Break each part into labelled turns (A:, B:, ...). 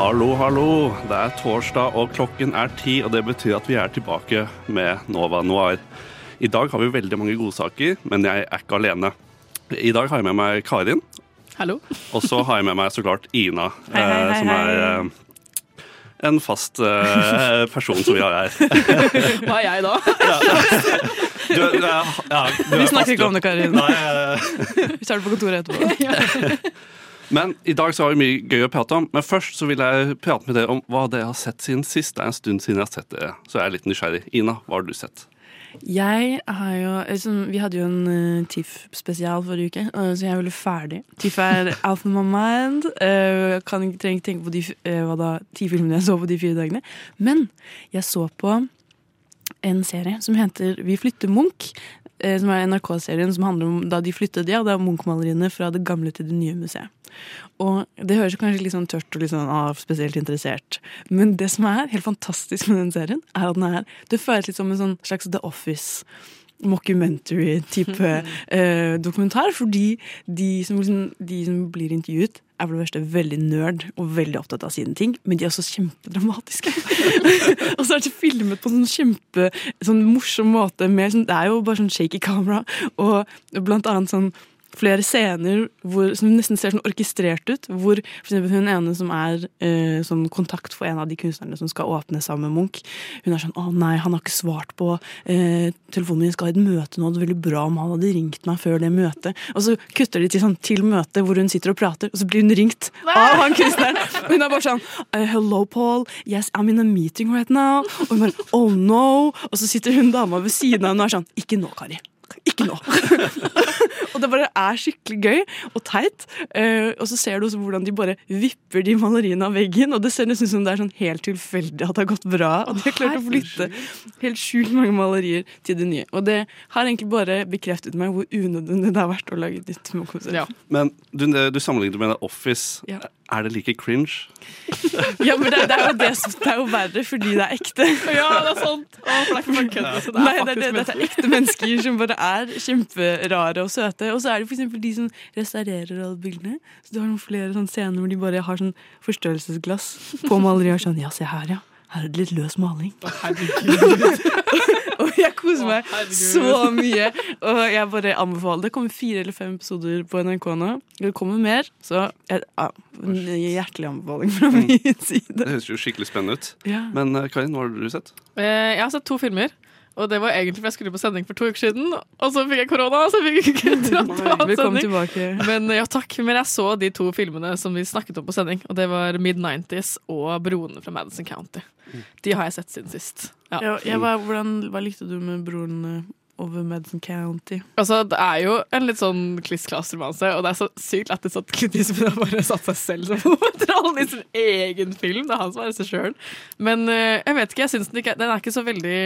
A: Hallo, hallo. Det er torsdag, og klokken er ti, og det betyr at vi er tilbake med Nova Noir. I dag har vi veldig mange godsaker, men jeg er ikke alene. I dag har jeg med meg Karin,
B: Hallo.
A: og så har jeg med meg så klart Ina,
B: Hei, hei,
A: eh,
B: hei,
A: som er eh, en fast eh, person som vi har her.
B: Hva er jeg da?
A: Du, du er, ja, du
B: Vi snakker
A: fast,
B: ikke om det, Karin.
A: Nei,
B: Vi starter på kontoret etterpå.
A: Men i dag så har vi mye gøy å prate om. Men først så vil jeg prate med dere om hva dere har sett siden sist. Det er en stund siden jeg har sett dere, så jeg er litt nysgjerrig. Ina, hva har du sett?
B: Jeg har jo liksom, Vi hadde jo en uh, TIFF-spesial forrige uke, uh, så jeg er veldig ferdig. TIFF er out of my mind. Uh, kan ikke trenger tenke på de uh, da, ti filmene jeg så på de fire dagene. Men jeg så på en serie som heter Vi flytter Munch. Som er NRK-serien som handler om da de flyttet ja, er Munch-maleriene fra det gamle til det nye museet. Og det høres kanskje litt sånn tørt og litt sånn ah, spesielt interessert. Men det som er helt fantastisk med den serien, er at den er Det føles litt som en sånn slags The Office. Mockumentary-type eh, dokumentar. Fordi de som, liksom, de som blir intervjuet, er for det verste veldig nerd og veldig opptatt av sine ting, men de er også kjempedramatiske. og så er det filmet på en sånn kjempe sånn morsom måte. Med, sånn, det er jo bare sånn shaky kamera, og blant annet sånn flere scener hvor, som nesten ser sånn orkestrert ut. Hvor for eksempel hun ene som er eh, sånn kontakt for en av de kunstnerne som skal åpne sammen med Munch, hun er sånn 'Å nei, han har ikke svart på eh, telefonen min, skal ha et møte nå, det er veldig bra om han hadde ringt meg før det møtet'. Og så kutter de til sånn til møte hvor hun sitter og prater, og så blir hun ringt av han kunstneren. Og hun er bare sånn eh, 'Hello, Paul. Yes, I'm in a meeting right now.' Og hun bare 'Oh no.' Og så sitter hun dama ved siden av henne og er sånn 'Ikke nå, Kari. Ikke nå. Og det bare er skikkelig gøy og teit. Eh, og så ser du også hvordan de bare vipper de maleriene av veggen. Og det ser nesten ut som det er sånn helt tilfeldig at det har gått bra. Og de har klart å flytte helt sjukt mange malerier til det nye. Og det har egentlig bare bekreftet meg hvor unødvendig det har vært å lage et nytt Munch-museum. Ja.
A: Men du, du sammenlignet med The Office.
B: Ja.
A: Er det like cringe?
B: Ja, men det, det, er jo det, som- det er jo verre fordi det er ekte.
C: Ja, det er sant. Å, for det er ikke bare kødd. så det er
B: Nei, det er, det, er ekte mennesker som bare er kjemperare og søte. Og så er det for eksempel de som restaurerer alle bildene. Så du har noen flere sånne scener hvor de bare har sånn forstørrelsesglass på maleriet. og Sånn, ja, se her, ja. Her er det litt løs maling. og jeg koser meg så mye. Og jeg bare anbefaler det. kommer fire eller fem episoder på NRK nå. Det kommer mer, så jeg, ja, hjertelig anbefaling fra min side.
A: Det høres jo skikkelig spennende ut.
B: Ja.
A: Men eh, Karin, hva har du sett?
C: Eh, Jeg har sett to filmer. Og det var egentlig for jeg skulle på sending for to uker siden. Og så fikk jeg korona, så jeg fikk ikke dratt på sending. Men ja, takk. Men jeg så de to filmene som vi snakket om på sending. Og det var Mid-90s og Broene fra Madison County. De har jeg sett siden sist. Ja.
B: Ja, jeg var, hvordan, hva likte du med broren eh, over Madison County?
C: Altså, Det er jo en litt sånn kliss-klass-romanse, og det er så sykt lættis at Clint Eastwood har bare satt seg selv som hovedrollen i sin egen film. Det er han som er regissøren. Men eh, jeg vet ikke, jeg synes den, ikke, den er ikke så veldig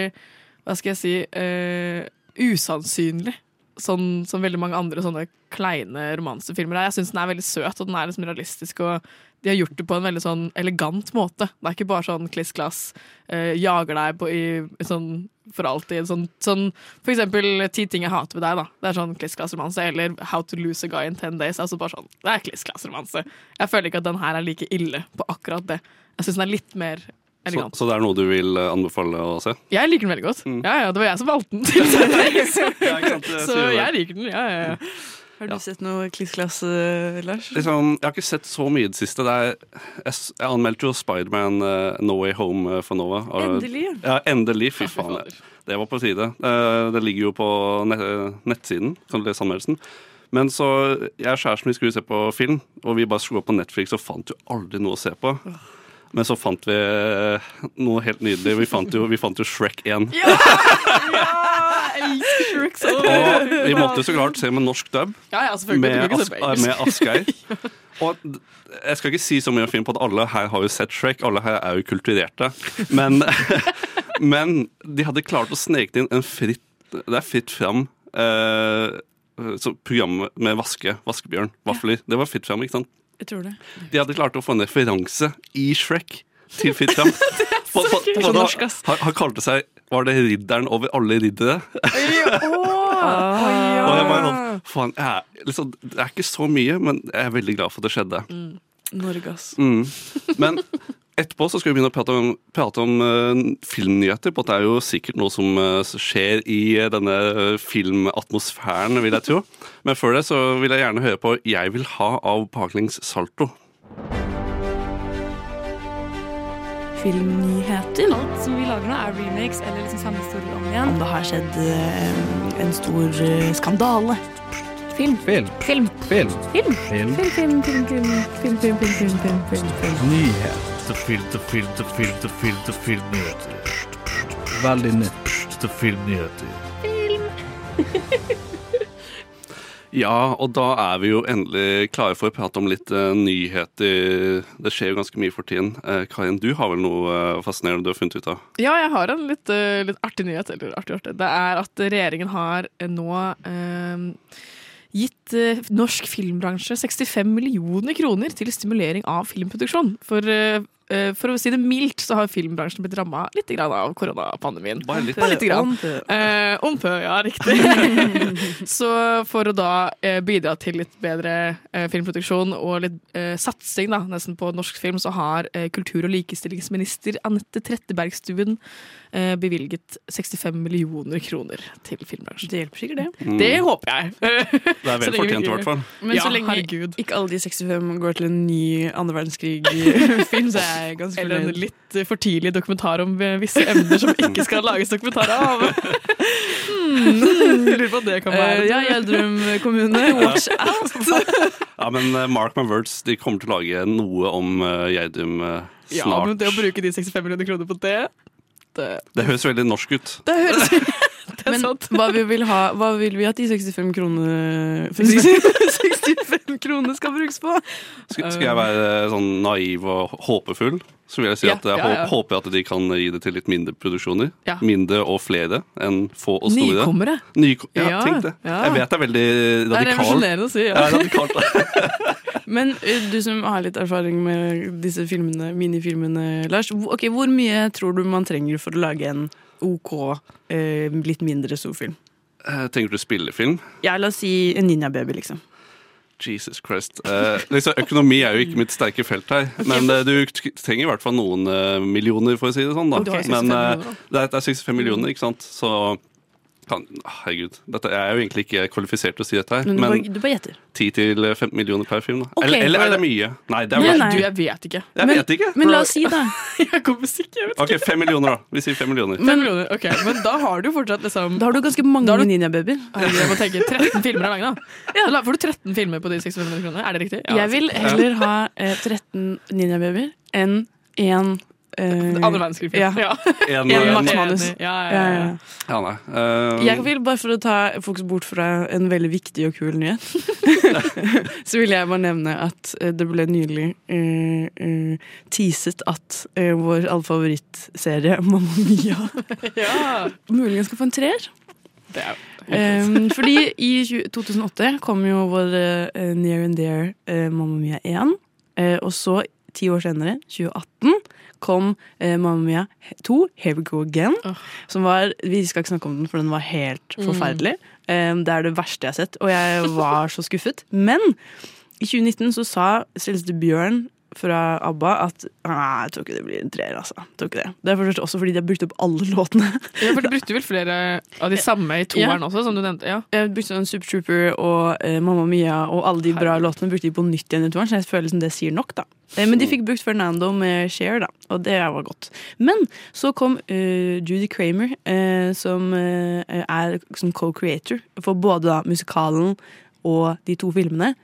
C: Hva skal jeg si uh, usannsynlig. Sånn som veldig mange andre sånne kleine romansefilmer er. Jeg syns den er veldig søt, og den er liksom realistisk. og de har gjort det på en veldig sånn elegant måte. Det er ikke bare sånn kliss-klass, uh, jager deg på i, i sånn for alltid. Sånn, sånn, for eksempel Ti ting jeg hater ved deg. da Det er sånn kliss-klass-romanse. Eller How to lose a guy in ten days. Altså bare sånn, Det er kliss-klass-romanse. Jeg føler ikke at den her er like ille på akkurat det. Jeg syns den er litt mer
A: Så, så det er noe du vil eh, anbefale å se?
C: Jeg liker den veldig godt.
A: Mm.
C: Ja, ja, Det var jeg som valgte den. til så,
A: Ja, sant,
C: så jeg liker den. Ja, ja, ja.
B: Har du sett noe kliss-klasse, Lars?
A: Liksom, jeg har ikke sett så mye i det siste. Det er, jeg, jeg anmeldte jo Spiderman uh, No Way Home eh, for Nova. og-
B: Endelig.
A: Ja, endelig. Fy faen. Det, det var på tide. Uh, det ligger jo på net nettsiden. Kan du lese anmeldelsen. Men så, Jeg og kjæresten vi skulle se på film, og vi bare slo opp på Netflix og fant jo aldri noe å se på. Men så fant vi eh, noe helt nydelig. Vi fant jo, vi fant jo Shrek 1.
C: Jeg elsker Shrek så
A: Og vi måtte så klart se med norsk dub.
C: Ja, ja.
A: Med, As med Asgeir. Og jeg skal ikke si så mye film på at alle her har jo sett Shrek, alle her er jo kulturerte. Men, men de hadde klart å sneke inn en fritt Det er fritt fram eh, så program med vaske, vaskebjørn, vafler. Det var fritt fram, ikke sant?
B: Jeg tror det.
A: De hadde klart å få en referanse i Shrek til
B: ass.
A: Han, han kalte seg Var det ridderen over alle riddere? Og jeg bare sånn, faen, jeg, liksom, Det er ikke så mye, men jeg er veldig glad for at det skjedde.
B: Norge, ass.
A: Mm. Men etterpå så skal vi begynne å prate om, prate om uh, filmnyheter. For det er jo sikkert noe som uh, skjer i uh, denne filmatmosfæren, vil jeg tro. Men før det så vil jeg gjerne høre på 'Jeg vil ha' av Baklengs Salto.
B: Filmnyheter.
D: Alt som vi lager nå, er remakes eller liksom samme historie om igjen.
B: Om det har skjedd en stor skandale.
D: Film.
E: Film.
D: Film.
E: Film.
D: Film.
E: Film.
D: Film, film, film, film, film, film, film, film, film, film, film.
E: Til film, til film, til film, til film, filmnyheter. Veldig nytt til filmnyheter.
A: Ja, og da er vi jo endelig klare for å prate om litt uh, nyheter. Det skjer jo ganske mye for tiden. Uh, Karin, du har vel noe uh, fascinerende du har funnet ut av?
C: Ja, jeg har en litt, eh, litt artig nyhet. Eller artig, artig. Det er at regjeringen har eh, nå eh, gitt eh, norsk filmbransje 65 millioner kroner til stimulering av filmproduksjon. For, eh, for å si det mildt, så har filmbransjen blitt ramma litt av koronapandemien.
A: Bare litt.
C: Bare litt grann.
B: Om-
C: Eh, Ompø, ja, riktig. så for å da eh, bidra til litt bedre eh, filmproduksjon og litt eh, satsing da, nesten på norsk film, så har eh, kultur- og likestillingsminister Anette Trettebergstuen eh, bevilget 65 millioner kroner til filmbransjen.
B: Det hjelper sikkert, det.
A: Mm.
C: Det håper jeg.
A: Det er vel fortjent, i hvert fall.
B: Men
C: Ja,
B: så lenge
C: herregud.
B: ikke alle de 65 går til en ny andre verdenskrig-film, så er ganske
C: Eller en litt eh, for tidlig dokumentar om eh, visse emner som ikke skal lages dokumentar av. Hmm, Lurer på hva det kan være.
B: Uh, ja, Gjerdrum kommune, watch out!
A: Ja, men mark my words, de kommer til å lage noe om Gjerdrum snart.
C: Ja, men det å bruke de 65 millioner kroner på det Det,
A: Det høres veldig norsk ut.
C: det høres er
B: Men
C: sant.
B: hva vi vil ha Hva vil vi at de 65 kronene 65 kroner skal brukes på?
A: Skal, skal jeg være eh, sånn naiv og håpefull, så vil jeg si
C: Ja,
A: at jeg
C: ja, ja.
A: hå- håper at de kan gi det til litt mindre produksjoner.
C: Ja.
A: Mindre og flere enn få og store.
C: Nykommere.
A: Nyko ja,
C: Ja,
A: tenk det.
C: ja.
A: Jeg vet det er veldig
C: Det er
A: radikalt.
C: revolusjonerende å si.
A: Ja,
C: Ja.
A: radikalt.
B: Men eh, du som har litt erfaring med disse filmene, minifilmene, Lars. hvor- Ok, Hvor mye tror du man trenger for å lage en OK, eh, litt mindre stor
A: film. Tenker du spillefilm?
B: Ja, la oss si en ninjababy, liksom.
A: Jesus Christ. Eh, liksom, økonomi er jo ikke mitt sterke felt her, men eh, du trenger i hvert fall noen eh, millioner, for å si det sånn. da.
C: Okay.
A: Men eh, det, er, det er 65 millioner, ikke sant? Så kan, herregud. Dette, jeg er jo egentlig ikke kvalifisert til å si dette her,
B: Men du,
A: men
B: bare, du bare gjetter.
A: 10-15 millioner per film, da.
B: Okay,
A: Eller, eller er det mye? Nei, det er
B: Nei, nei.
C: Du, jeg vet ikke.
A: Jeg
B: Men-
A: vet ikke.
B: Men la oss si, det.
C: Jeg kommer sikkert, jeg vet
A: Ok, fem millioner, da. Vi sier fem millioner.
C: Fem millioner, ok, Men da har du fortsatt liksom
B: Da har du ganske mange
C: du-
B: Ninja Babyer.
C: Jeg må tenke 13 filmer er lange, da. Ja. får du 13 filmer på de 65 millioner kronene. Er det riktig? Ja,
B: Jeg vil heller ha eh, 13 Ninja Babyer enn én eh,
C: Andre verdenskrig.
B: Ja.
C: ja.
A: En,
B: En
A: eh,
B: Max Manus.
C: Ja, ja,
B: Ja,
C: ja.
B: ja.
A: Ja, nei. Eh,
B: Jeg vil bare for å ta fokus bort fra en veldig viktig og kul nyhet, så vil jeg bare nevne at eh, det ble nylig uh, uh, teaset at eh, vår alle favorittserie, Mamma Mia,
C: ja.
B: muligens skal få en treer.
C: Det er
B: Um, fordi i 2008 kom jo vår uh, Near and Dear uh, Mamma Mia 1. Uh, og så, ti år senere, 2018, kom eh, Mamma Mia 2, Here We Go Again.
C: Oh.
B: Som var, Vi skal ikke snakke om den, for den var helt forferdelig. Um, det er det verste jeg har sett, og jeg var så skuffet. Men i 2019 så sa selveste Bjørn fra ABBA at «Nei, jeg tror ikke det blir en treer. altså. Jeg tror ikke Det Det er for også fordi de har brukt opp alle låtene.
C: Ja, for Du brukte vel flere av de samme i toeren også, som du nevnte? Ja.
B: Jeg brukte sånn Super Trooper og eh, Mamma Mia og alle de bra
C: Herre.
B: låtene brukte de på nytt igjen i toeren, så jeg føler som det sier nok, da. Eh, men de fikk brukt Fernando med Cher, da, og det var godt. Men så kom eh, Judy Kramer, eh, som eh, er som co-creator for både da musikalen og de to filmene,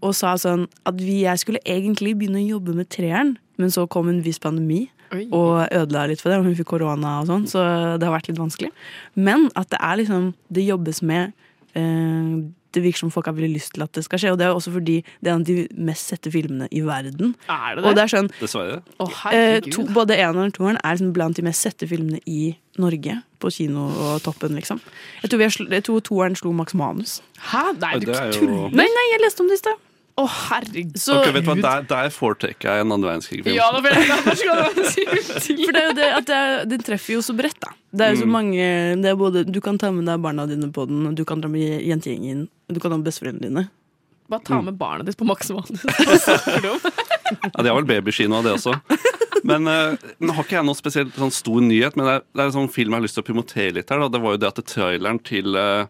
B: og sa sånn at vi, jeg skulle egentlig begynne å jobbe med treeren, men så kom en viss pandemi
C: Oi.
B: og ødela litt for det. og Hun fikk korona og sånn, så det har vært litt vanskelig. Men at det er liksom Det jobbes med eh, det virker som folk har veldig lyst til at det skal skje. Og det er også fordi det er en av de mest sette filmene i verden.
C: Er det det?
B: Og det er sånn
A: Dessverre.
C: Oh,
B: eh, to, Både eneren og toeren er liksom blant de mest sette filmene i Norge. På kino og toppen, liksom. Jeg tror, vi har jeg tror toeren slo Max Manus.
C: Hæ? Nei, du
A: tuller! er jo-
B: Nei, nei, jeg leste om det i sted.
C: Å, herregud.
B: Så-
A: Ok, vet du hva, Der, der foretrekker jeg en andre verdenskrig-film.
C: Ja, da jeg.
B: For det det at det, den treffer jo så bredt, da. Det er jo så
A: Mm.
B: mange det er både, Du kan ta med deg barna dine på den, du kan dra med jentegjengen, du kan ha med besteforeldrene dine.
C: Bare ta med barna ditt på maksimalt.
A: Ja, De har vel babykino av det også. Men eh, nå har ikke jeg noe spesielt sånn stor nyhet, men det er, det er en sånn film jeg har lyst til å promotere litt her. Da. Det var jo det at traileren til uh,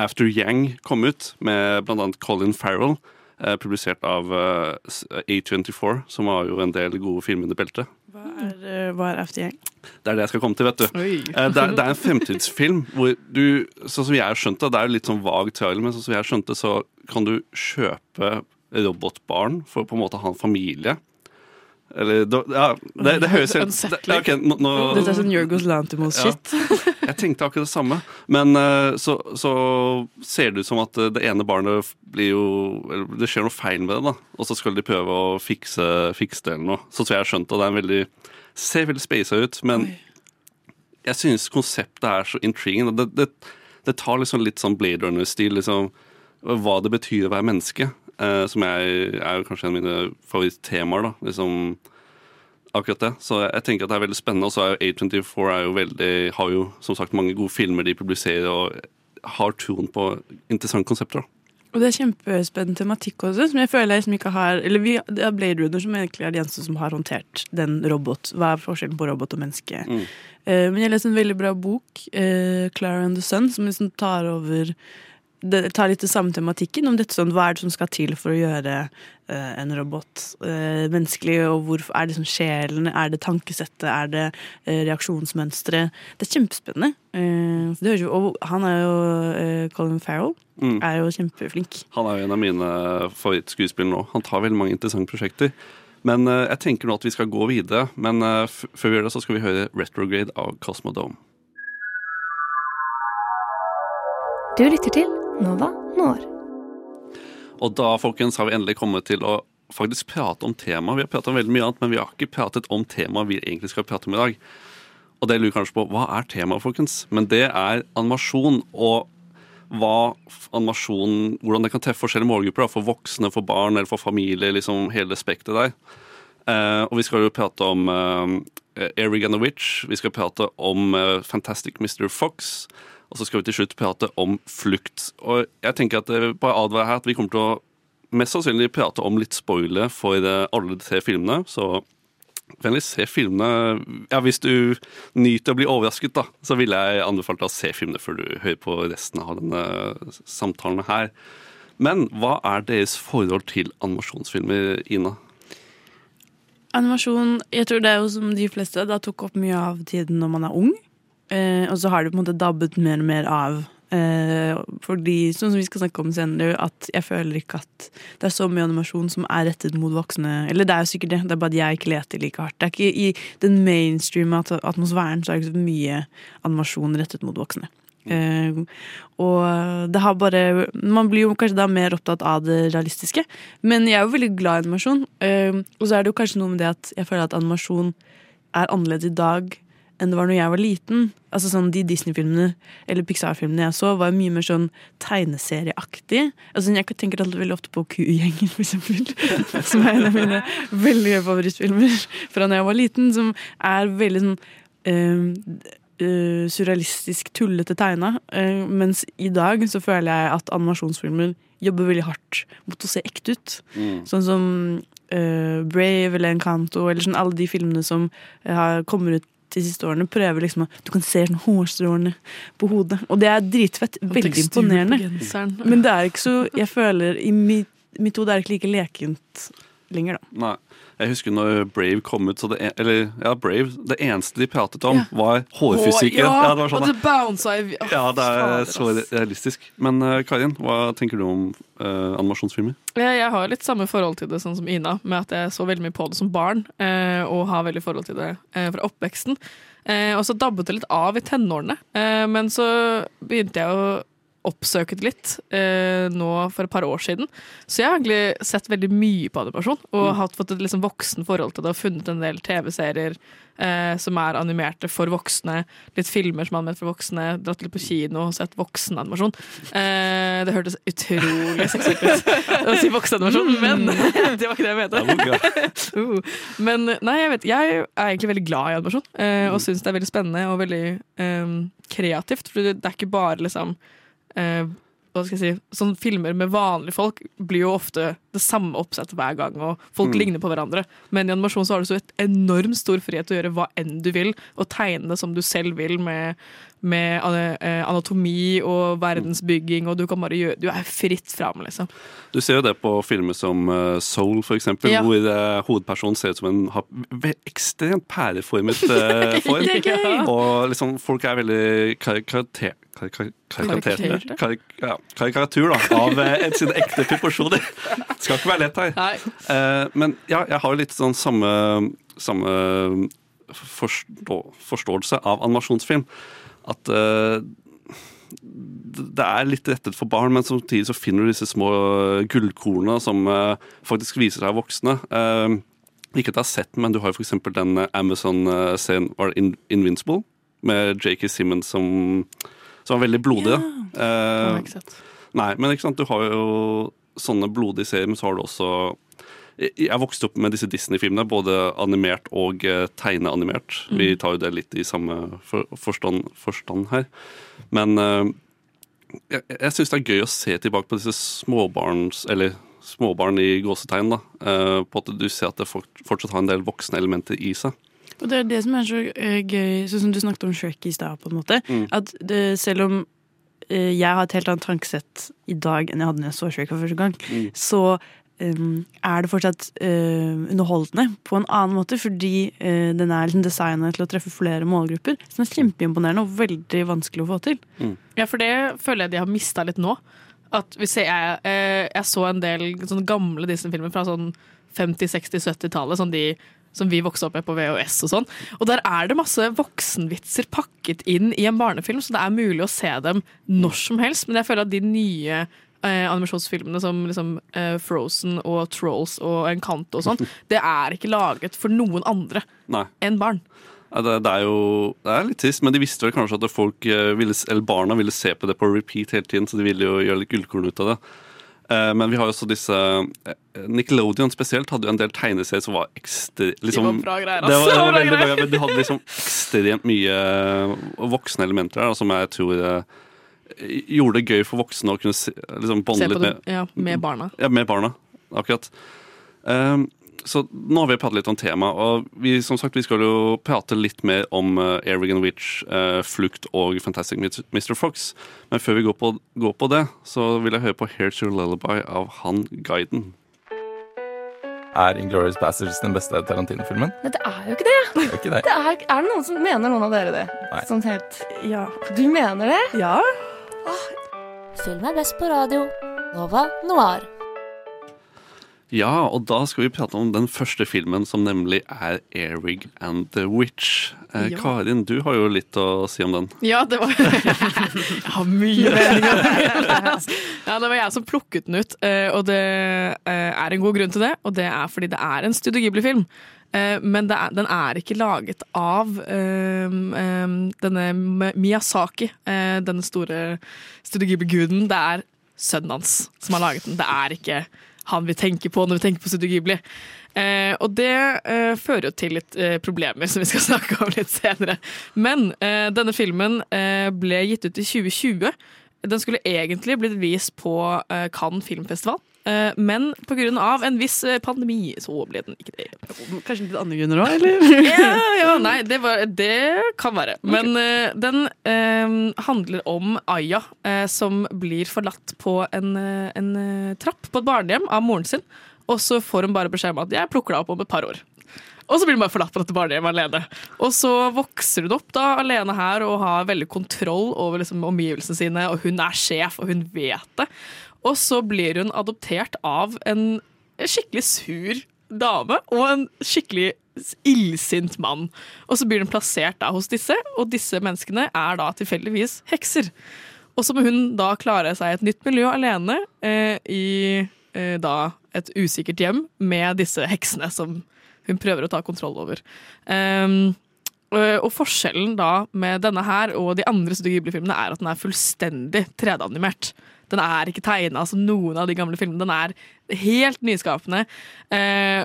A: After Yang kom ut, med bl.a. Colin Farrell. Eh, publisert av eh, A24, som har jo en del gode filmer under beltet.
B: Hva er, eh, hva er After
A: Det er det jeg skal komme til, vet du. Eh, Det er, det er en fremtidsfilm hvor du, sånn som jeg har skjønt det, det er jo litt sånn vag trailer, men sånn som jeg har skjønt det, så kan du kjøpe robotbarn for på en måte å ha en familie. Eller, ja, det, det høres helt det, Okay, nå, nå,
B: Dette er sånn Jørgos Lantimos-shit.
A: Jeg tenkte akkurat det samme. Men eh, så, så ser det ut som at eh, det ene barnet blir jo Det skjer noe feil med det, da. Og så skal de prøve å fikse, fikse det eller noe. Så tror jeg jeg har skjønt det. Det er en veldig, ser veldig spasa ut. Men jeg synes konseptet er så intriguing. Det, det, det tar liksom litt sånn Blade Runner-stil. Liksom, hva det betyr å være menneske. eh, som jeg, er kanskje en av mine favorittemaer. da, liksom akkurat det. Så jeg tenker at det er veldig spennende. Og så er jo A24 er jo veldig, har jo som sagt mange gode filmer de publiserer, og har troen på interessante konsepter. da.
B: Og det er kjempespennende tematikk også, som jeg føler jeg som ikke har Eller vi, det er Blade Runner som egentlig er de eneste som har håndtert den robot. Hva er forskjellen på robot og menneske?
A: Mm.
B: Uh, men jeg leste en veldig bra bok, uh, 'Clara and the Sun', som liksom tar over det tar litt det samme tematikken om dette sånn, hva er det som skal til for å gjøre eh, en robot eh, menneskelig, og hvor er det sånn sjelen, er det tankesettet, er det eh, reaksjonsmønstre? Det er kjempespennende. Eh, det høres jo, og han er jo eh, Colin Farrell,
A: Mm.
B: er jo kjempeflink.
A: Han er jo en av mine favorittskuespillere nå. Han tar veldig mange interessante prosjekter. Men eh, jeg tenker nå at vi skal gå videre. Men eh, f før vi gjør det, så skal vi høre 'Retrograde' av Cosmodome.
F: Du lytter til Nova Når.
A: Og da folkens, har vi endelig kommet til å faktisk prate om temaet. Vi har pratet om veldig mye annet, men vi har ikke pratet om temaet vi egentlig skal prate om i dag. Og det lurer kanskje på hva er temaet, folkens? Men det er animasjon. Og hva animasjon, hvordan det kan treffe forskjellige målgrupper. Da, for voksne, for barn eller for familie. liksom Hele spekteret der. Eh, og vi skal jo prate om eh, Eric and the Witch. Vi skal prate om eh, Fantastic Mr. Fox. Og så skal vi til slutt prate om flukt. Og jeg tenker at det bare advarer her at vi kommer til å mest sannsynlig prate om litt spoiler for eh, alle de tre filmene. Så vennligst se filmene. Ja, Hvis du nyter å bli overrasket, da, så ville jeg anbefalt deg å se filmene før du hører på resten av denne samtalen her. Men hva er deres forhold til animasjonsfilmer, Ina?
B: Animasjon, jeg tror det er jo som de fleste, da tok opp mye av tiden når man er ung. Eh, og så har det på en måte dabbet mer og mer av. Eh, fordi, sånn som vi skal snakke om senere, at jeg føler ikke at det er så mye animasjon som er rettet mot voksne. Eller det er jo sikkert det, det er bare at jeg ikke leter like hardt. Det er ikke I den mainstream-atmosfæren, så er det ikke så mye animasjon rettet mot voksne. Uh, og det har bare Man blir jo kanskje da mer opptatt av det realistiske. Men jeg er jo veldig glad i animasjon. Uh, og så er det jo kanskje noe med det at jeg føler at animasjon er annerledes i dag enn det var når jeg var liten. Altså sånn De Disney-filmene eller Pixar-filmene jeg så, var mye mer sånn tegneserieaktig. Altså Jeg tenker alltid veldig ofte på Kugjengen, for eksempel. som er en av mine veldig favorittfilmer fra da jeg var liten. Som er veldig sånn uh, uh, surrealistisk, tullete tegna. Uh, mens i dag så føler jeg at animasjonsfilmer jobber veldig hardt mot å se ekte ut.
A: Mm.
B: Sånn som eh, Brave eller Encanto, eller sånn alle de filmene som eh, kommer ut de siste årene, prøver liksom å Du kan se sånn hårstråene på hodet. Og det er dritfett. Veldig imponerende. Men det er ikke så Jeg føler I mitt, mitt hode er det ikke like lekent lenger, da.
A: Nei. Jeg husker når Brave kom ut, så det, en- eller, ja, Brave, det eneste de pratet om, var hårfysikken.
C: Hår, ja,
A: det var sånn,
C: og det bounsa i oh,
A: ja, det er så realistisk. Men uh, Karin, hva tenker du om uh, animasjonsfilmer?
C: Jeg, jeg har litt samme forhold til det sånn som Ina, med at jeg så veldig mye på det som barn, uh, og har veldig forhold til det fra oppveksten. Og så dabbet det litt av i tenårene, men så begynte jeg å oppsøke det litt eh, nå for et par år siden. Så jeg har egentlig sett veldig mye på animasjon, og
A: Mm.
C: hatt fått et liksom voksen forhold til det, og funnet en del TV-serier eh, som er animerte for voksne, litt filmer som er animert for voksne, dratt litt på kino og sett voksenanimasjon. Eh, det hørtes utrolig seksuelt ut å si voksenanimasjon, men det var ikke det jeg mente. Uh. Men nei, jeg vet Jeg er egentlig veldig glad i animasjon, eh, og syns det er veldig spennende og veldig eh, kreativt. For det er ikke bare liksom eh, hva skal jeg si, sånn Filmer med vanlige folk blir jo ofte det samme oppsettet hver gang, og folk
A: Mm.
C: ligner på hverandre. Men i animasjon så har du så et enormt stor frihet til å gjøre hva enn du vil, og tegne det som du selv vil, med, med eh, anatomi og verdensbygging, og du kan bare gjøre Du er fritt fram, liksom.
A: Du ser jo det på filmer som eh, Soul, for eksempel,
C: Ja.
A: hvor eh, hovedpersonen ser ut som en har ekstremt pæreformet form. Og liksom, folk er veldig karikater... Karik ja, karikatur da, av eh, sine ekte proporsjoner. Skal ikke være lett her. Eh, men ja, jeg har jo litt sånn samme, samme forstå, forståelse av animasjonsfilm. At eh, det er litt rettet for barn, men samtidig så finner du disse små gullkornene som eh, faktisk viser seg voksne. Eh, ikke at jeg har sett den, men du har jo eksempel den Amazon-serien var det In Invincible, med J.K. Simmons som, som var veldig blodig.
C: Har jeg.
A: Nei, men ikke sant, du har jo sånne blodige serier, men så har du også jeg vokste opp med disse Disney-filmene, både animert og tegneanimert. tegneanimert. Vi tar jo det litt i samme for, forstand, forstand her. Men uh, jeg, jeg syns det er gøy å se tilbake på disse småbarns... Eller småbarn i gåsetegn, da. Uh, på at du ser at det fort, fortsatt har en del voksne elementer i seg.
B: Og det er det som er så eh, gøy, sånn som du snakket om Shrek i stad, på en måte.
A: Mm.
B: At det, selv om eh, jeg har et helt annet tankesett i dag enn jeg hadde da jeg så Shrek for første gang,
A: Mm.
B: så um, er det fortsatt uh, underholdende på en annen måte, fordi uh, den er liksom designet til å treffe flere målgrupper. Som er kjempeimponerende og veldig vanskelig å få til.
C: Ja, for det føler jeg de har mista litt nå. At hvis jeg, eh, jeg så en del sånne gamle Disney-filmer fra sånn 50-, 60-, 70-tallet. Sånn de som vi vokste opp med på VHS og sånn. Og der er det masse voksenvitser pakket inn i en barnefilm, så det er mulig å se dem når som helst. Men jeg føler at de nye eh, animasjonsfilmene som liksom, eh, Frozen og Trolls og Encanto og sånn, det er ikke laget for noen andre enn barn.
A: Det, det er jo det er litt trist, men de visste vel kanskje at folk eh, ville, eller barna ville se på det på repeat hele tiden, så de ville jo gjøre litt gullkorn ut av det. Eh, Men vi har jo også disse eh, Nickelodeon spesielt hadde jo en del tegneserier som var ekstremt... Liksom,
C: var bra greier,
A: Det var, det var veldig bra, men de hadde liksom ekstremt mye eh, voksne elementer der, som jeg tror gjorde det gøy for voksne å kunne liksom, bonde litt med
C: ja, med barna.
A: ja, med barna. Akkurat. Ehm, så nå har vi pratet litt om temaet, og vi, som sagt, vi skal jo prate litt mer om uh, Airwigan Witch, uh, Flukt og Fantastic Mr. Fox. Men før vi går på, går på det, så vil jeg høre på Here's Your Lullaby av han guiden.
G: Er Inglourious Bastards den beste Tarantino-filmen?
H: Nei, det er jo ikke det.
G: Det er ikke det.
H: det er, er det noen som mener noen av dere det?
G: Nei.
H: Sånn helt
B: Ja.
H: Du mener det?
B: ja.
I: Film er best på radio. Nova Noir.
A: Ja, og da skal vi prate om den første filmen, som nemlig er Airwig and the Witch. Eh,
C: Ja.
A: Karin, du har jo litt å si om den.
C: Ja, det var Jeg har mye meninger. ja, det var jeg som plukket den ut, eh, og det eh, er en god grunn til det. Og det er fordi det er en Studio Ghibli-film. Eh, Men det er, den er ikke laget av um, um, denne Miyazaki, eh, denne store Studio Ghibli-guden. Det er sønnen hans som har laget den. Det er ikke han vi tenker på når vi tenker på Studio Ghibli. Eh, og det eh, fører jo til litt eh, problemer som vi skal snakke om litt senere. Men eh, denne filmen eh, ble gitt ut i 2020. Den skulle egentlig blitt vist på eh, Cannes filmfestival. Eh, men pga. en viss eh, pandemi så ble den ikke det.
B: Kanskje litt andre grunner òg, eller?
C: Ja, ja, nei, det, var, det kan være. Men okay. den eh, handler om Aya, eh, som blir forlatt på en, eh, en eh, trapp på et barnehjem av moren sin. Og så får hun bare beskjed om at 'jeg plukker deg opp om et par år'. Og så blir hun bare forlatt på dette barnehjemmet alene. Og så vokser hun opp da alene her og har veldig kontroll over liksom, omgivelsene sine, og hun er sjef, og hun vet det. Og så blir hun adoptert av en skikkelig sur dame og en skikkelig illsint mann. Og så blir hun plassert da hos disse, og disse menneskene er da tilfeldigvis hekser. Og så må hun da klare seg et nytt miljø alene eh, i eh, da et usikkert hjem med disse heksene som hun prøver å ta kontroll over. Um, og forskjellen da med denne her og de andre Studio Ghibli-filmene er at den er fullstendig 3D-animert. Den er ikke tegna som noen av de gamle filmene. Den er helt nyskapende. Eh,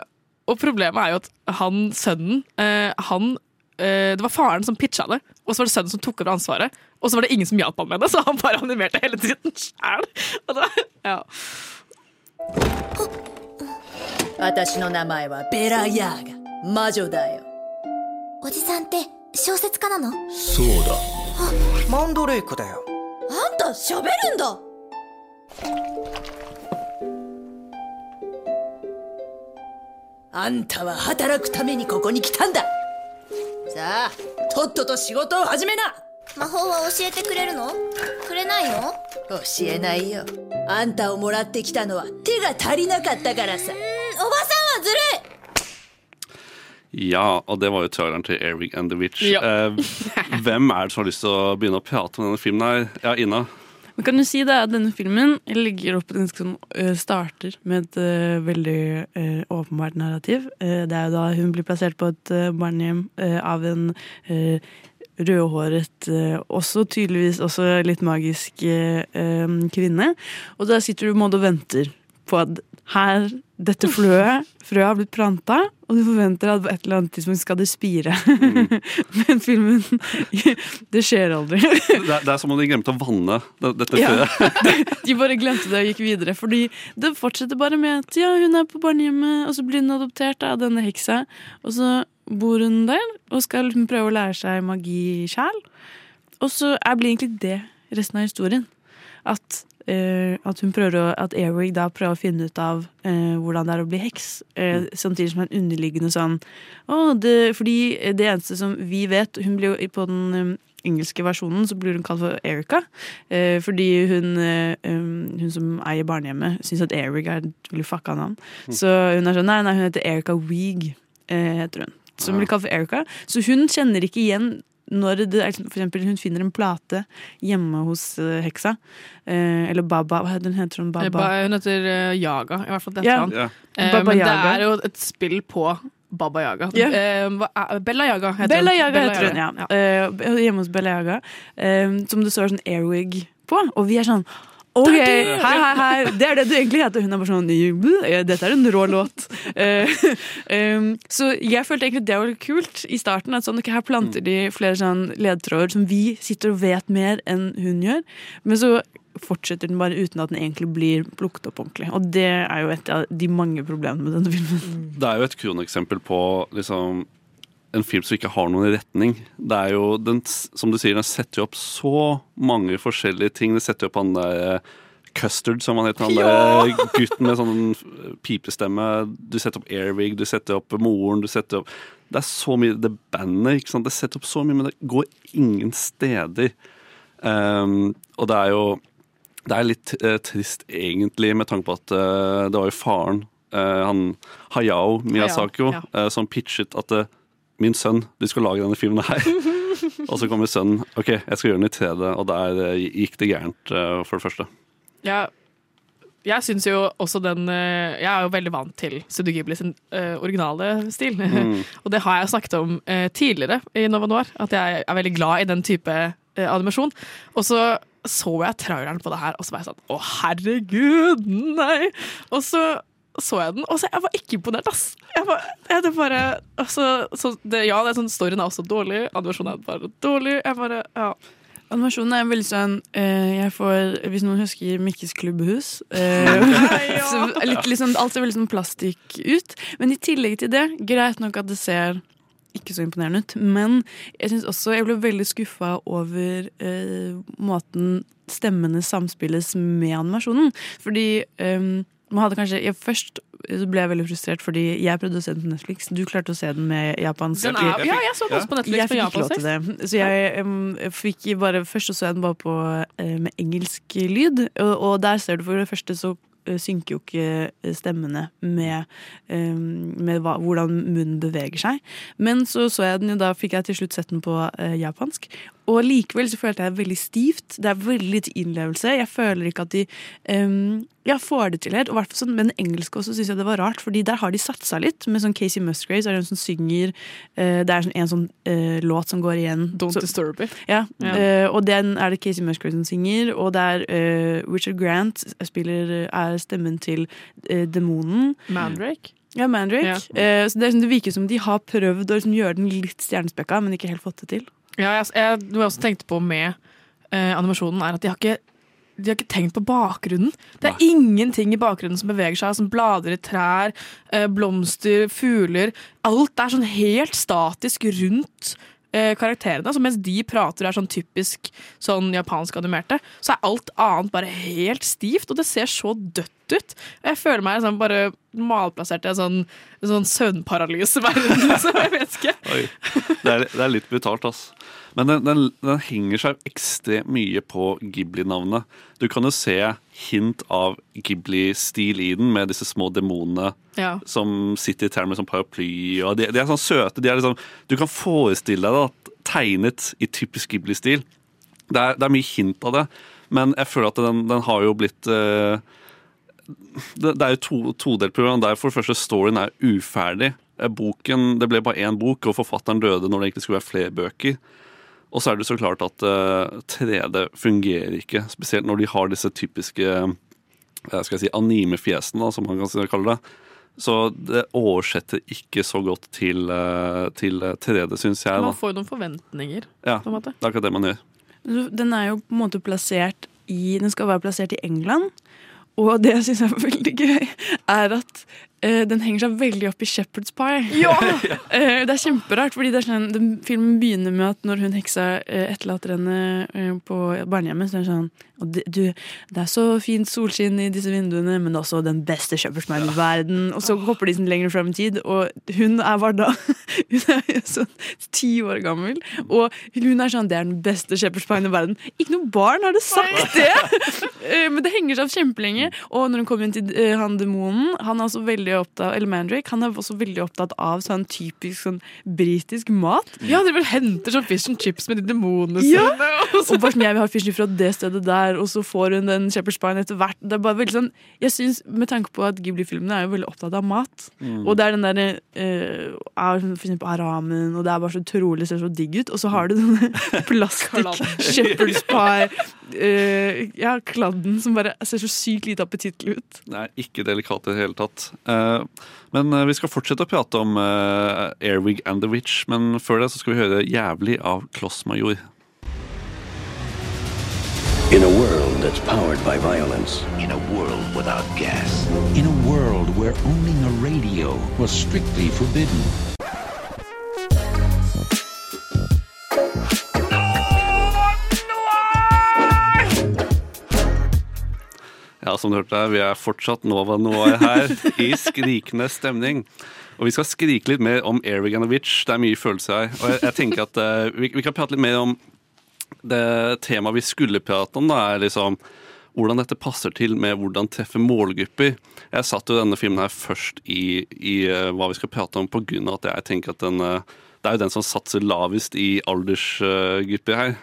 C: og problemet er jo at han sønnen eh, han, eh, Det var faren som pitcha det, og så var det sønnen som tok over ansvaret. Og så var det ingen som hjalp ham med det, så han bare animerte hele tiden sjæl. Ja.
J: 私の名前はベラ・ヤーガ魔女だよ
I: おじさんって小説家なの
K: そうだマンドレイクだよ
J: あんた喋るんだ あんたは働くためにここに来たんださあとっとと仕事を始めな
I: 魔法は教えてくれるのくれないの
J: 教えないよあんたをもらってきたのは手が足りなかったからさ
I: おばさんはずるい
A: Ja, og det var jo traileren til Eric and the Witch.
B: Ja.
A: Eh, hvem er det som har lyst til å begynne å prate om denne filmen her? Ja, Ina?
B: Men kan du si det at denne filmen ligger opp den sånn starter med et uh, veldig uh, åpenbart narrativ. Uh, det er jo da hun blir plassert på et barnehjem av en rødhåret, også tydeligvis også litt magisk kvinne. Og da sitter du på en måte og venter på at her, dette frøet, frøet har blitt planta, og du forventer at på et eller annet tidspunkt skal det spire. Men filmen Det skjer aldri.
A: Det er, det er som om de glemte å vanne dette
B: Ja.
A: frøet.
B: De bare glemte det og gikk videre. Fordi det fortsetter bare med at ja, hun er på barnehjemmet, og så blir hun adoptert av denne heksa. Og så bor hun der og skal prøve å lære seg magi sjæl. Og så blir egentlig det resten av historien. At, at hun prøver å, at Airwig da prøver å finne ut av eh, hvordan det er å bli heks. Eh, samtidig som en underliggende sånn oh, det, Fordi det eneste som vi vet Hun blir jo på den um, engelske versjonen så blir hun kalt for Erica. Eh, fordi hun, eh, um, hun som eier barnehjemmet, syns at Eric er et veldig fucka navn.
A: Mm.
B: Så hun er sånn Nei, nei, hun heter Erica Weeg, eh, heter hun. Som blir kalt for Erica. Så hun kjenner ikke igjen når det er, for eksempel hun finner en plate hjemme hos eh, heksa. Eh, eller Baba. Hva heter hun? Heter hun Baba?
C: Hun heter eh, Yaga, i hvert fall. Det
B: Ja.
C: heter.
B: Ja.
C: Eh,
B: Baba
C: men det er jo et spill på Baba Yaga.
B: Yeah.
C: Uh, hva er- Bella Yaga heter
B: Bella
C: hun.
B: Yaga
C: Bella
B: heter hun, ja. Uh, hjemme hos Bella Yaga. Uh, som det står sånn Airwig på. Og vi er sånn OK,
C: Det er
B: hei,
C: det!
B: hei, hei. Det er det du egentlig heter. Hun er bare sånn Dette er en rå låt. Eh, um, så jeg følte egentlig det var litt kult i starten. At sånn, okay, her planter de flere sånn ledtråder som vi sitter og vet mer enn hun gjør. Men så fortsetter den bare uten at den egentlig blir plukket opp ordentlig. Og det er jo et av de mange problemene med denne filmen.
A: Det er jo et kroneksempel på liksom, en film som ikke har noen retning. Det er jo, den, som du sier, den setter jo opp så mange forskjellige ting. Det setter opp han der eh, Custard, som han heter. Han
C: Ja!
A: gutten med sånn pipestemme. Du setter opp Airwig, du setter opp moren, du setter opp Det er så mye Det bandet, ikke sant. Det setter opp så mye, men det går ingen steder. Um, og det er jo det er litt uh, trist, egentlig, med tanke på at uh, det var jo faren, uh, han Hayao Miyazako,
C: Hayao, ja.
A: eh, som pitchet at eh, min sønn, du skal lage denne filmen her. og så kommer sønnen OK, jeg skal gjøre den i 3D, og der eh, gikk det gærent, eh, for det første.
C: Ja, jeg syns jo også den eh, Jeg er jo veldig vant til Studio Ghibli sin eh, originale stil.
A: Mm.
C: og det har jeg snakket om uh, tidligere i Nova Noir, at jeg er veldig glad i den type uh, animasjon. Og så så jeg traileren på det her, og så var jeg sånn Å, herregud, nei! Og så så jeg den, og så jeg var ikke imponert, ass. Jeg var, jeg, det bare, altså, så det, ja, det er sånn, storyen er også dårlig, animasjonen er bare dårlig. Jeg bare, ja.
B: Animasjonen er veldig sånn eh, Jeg får, Hvis noen husker Mikkes klubbhus eh, så litt, liksom, Alt ser veldig sånn plastikk ut. Men i tillegg til det, greit nok at det ser ikke så imponerende ut, men jeg synes også jeg ble veldig skuffa over eh, måten stemmene samspilles med animasjonen. Fordi hadde kanskje jeg, Først ble jeg veldig frustrert fordi jeg prøvde å se den på Netflix. Du klarte å se den med japansk
C: Den er, ja, jeg så den også på Netflix
B: jeg fikk ikke lov til det. Så jeg, jeg fikk bare, først så jeg den bare på, eh, med engelsk lyd, og, og der ser du for det første så eh, synker jo ikke eh, stemmene med, med hva, hvordan munnen beveger seg. Men så så jeg den jo, da fikk jeg til slutt sett den på japansk, og likevel så følte jeg det veldig stivt. Det er veldig lite innlevelse. Jeg føler ikke at de um, ja, får det til helt. Og hvert sånn, med den engelske også syns jeg det var rart, fordi der har de satsa litt. Med sånn Casey Musgraves, er det en som synger uh, Det er sånn, en sånn uh, låt som går igjen.
C: Don't
B: så,
C: disturb it.
B: Ja,
C: yeah.
B: uh, og den er det Casey Musgraves som synger, og det er eh, Richard Grant spiller, er stemmen til demonen.
C: Mandrake?
B: Ja, Mandrake.
C: Ja.
B: Så det, er sånn, det virker som de har prøvd å liksom, gjøre den litt stjernespekka, men ikke helt fått det til.
C: Ja, jeg, jeg, noe jeg også tenkte på med eh, animasjonen, er at de har ikke de har ikke tenkt på bakgrunnen. Det er ingenting i bakgrunnen som beveger seg, som blader i trær, eh, blomster, fugler. Alt er sånn helt statisk rundt eh, karakterene. Så mens de prater og er sånn typisk sånn japansk animerte, så er alt annet bare helt stivt, og det ser så dødt ut. Og jeg føler meg sånn bare malplassert i en sånn, sånn søvnparalyseverden. Så jeg vet ikke.
A: Det er, det er litt brutalt, ass. Men den, den, den henger seg ekstremt mye på Ghibli-navnet. Du kan jo se hint av Ghibli-stil i den, med disse små demonene
C: Ja.
A: som sitter i termen med sånn paraply. Og de, de er sånn søte. De er liksom, du kan forestille deg det tegnet i typisk Ghibli-stil. Det, det er mye hint av det, men jeg føler at den, den har jo blitt eh, det, det er jo to, todelt program der for det første storyen er uferdig. Eh, Boken, Det ble bare én bok, og forfatteren døde når det egentlig skulle være flere bøker. Og så er det så klart at eh, 3D fungerer ikke, spesielt når de har disse typiske eh, skal jeg si, anime-fjesene, som man kan kalle det. Så det oversetter ikke så godt til, eh, til 3D, syns jeg.
C: Man får jo noen forventninger.
A: Ja,
C: på en måte.
A: det er akkurat det man gjør.
B: Den er jo på en måte plassert i Den skal være plassert i England. Og det jeg syns er veldig gøy, er at den henger seg veldig opp i Shepherd's Pie. Ja! det er kjemperart, fordi det er sånn, den filmen begynner med at når hun heksa eh, etterlater henne eh, på barnehjemmet, så er det sånn du, det er så fint solskinn i disse vinduene, men også den beste Shepherd's Pie i verden. Og så hopper de sånn lenger frem i tid, og hun er var da Hun er sånn ti år gammel, og hun er sånn Det er den beste Shepherd's Pie i verden. Ikke noe barn har det sagt det! Eh, Men det henger seg opp kjempelenge. Og når hun kommer inn til eh, han demonen, han er også veldig opptatt Eller Mandrake, han er også veldig opptatt av sånn typisk sånn britisk mat.
C: Ja, dere vel henter sånn fish and chips med de demonene
B: Ja!
C: sine.
B: Og bare sånn, jeg vil ha fish fra det stedet der, og så får hun den Shepherd's Pine etter hvert. Det er bare veldig sånn Jeg synes, Med tanke på at Ghibli-filmene er jo veldig opptatt av mat.
L: Mm.
B: Og det er den derre eh, er for eksempel aramen, og det er bare så utrolig ser så digg ut. Og så har du denne plastikk. Shepherd's Pie uh, Ja, kladden som bare ser så sykt lite appetittlig ut.
A: Det er ikke delikat i det hele tatt. Eh, Men eh, vi skal fortsette å prate om eh, Airwig and the Witch. Men før det så skal vi høre 'Jævlig' av Klossmajor.
M: In a world that's powered by violence. In a world without gas. In a world where owning a radio was strictly forbidden.
A: Ja, som du hørte, vi er fortsatt Nova Noir her, i skrikende stemning. Og vi skal skrike litt mer om Eriganovic. Det er mye følelser her. Og jeg, jeg tenker at uh, vi, vi kan prate litt mer om det temaet vi skulle prate om. Da, er liksom hvordan dette passer til med hvordan treffe målgrupper. Jeg satte jo denne filmen her først i, i uh, hva vi skal prate om, av at jeg tenker at den, uh, det er jo den som satser lavest i aldersgrupper her.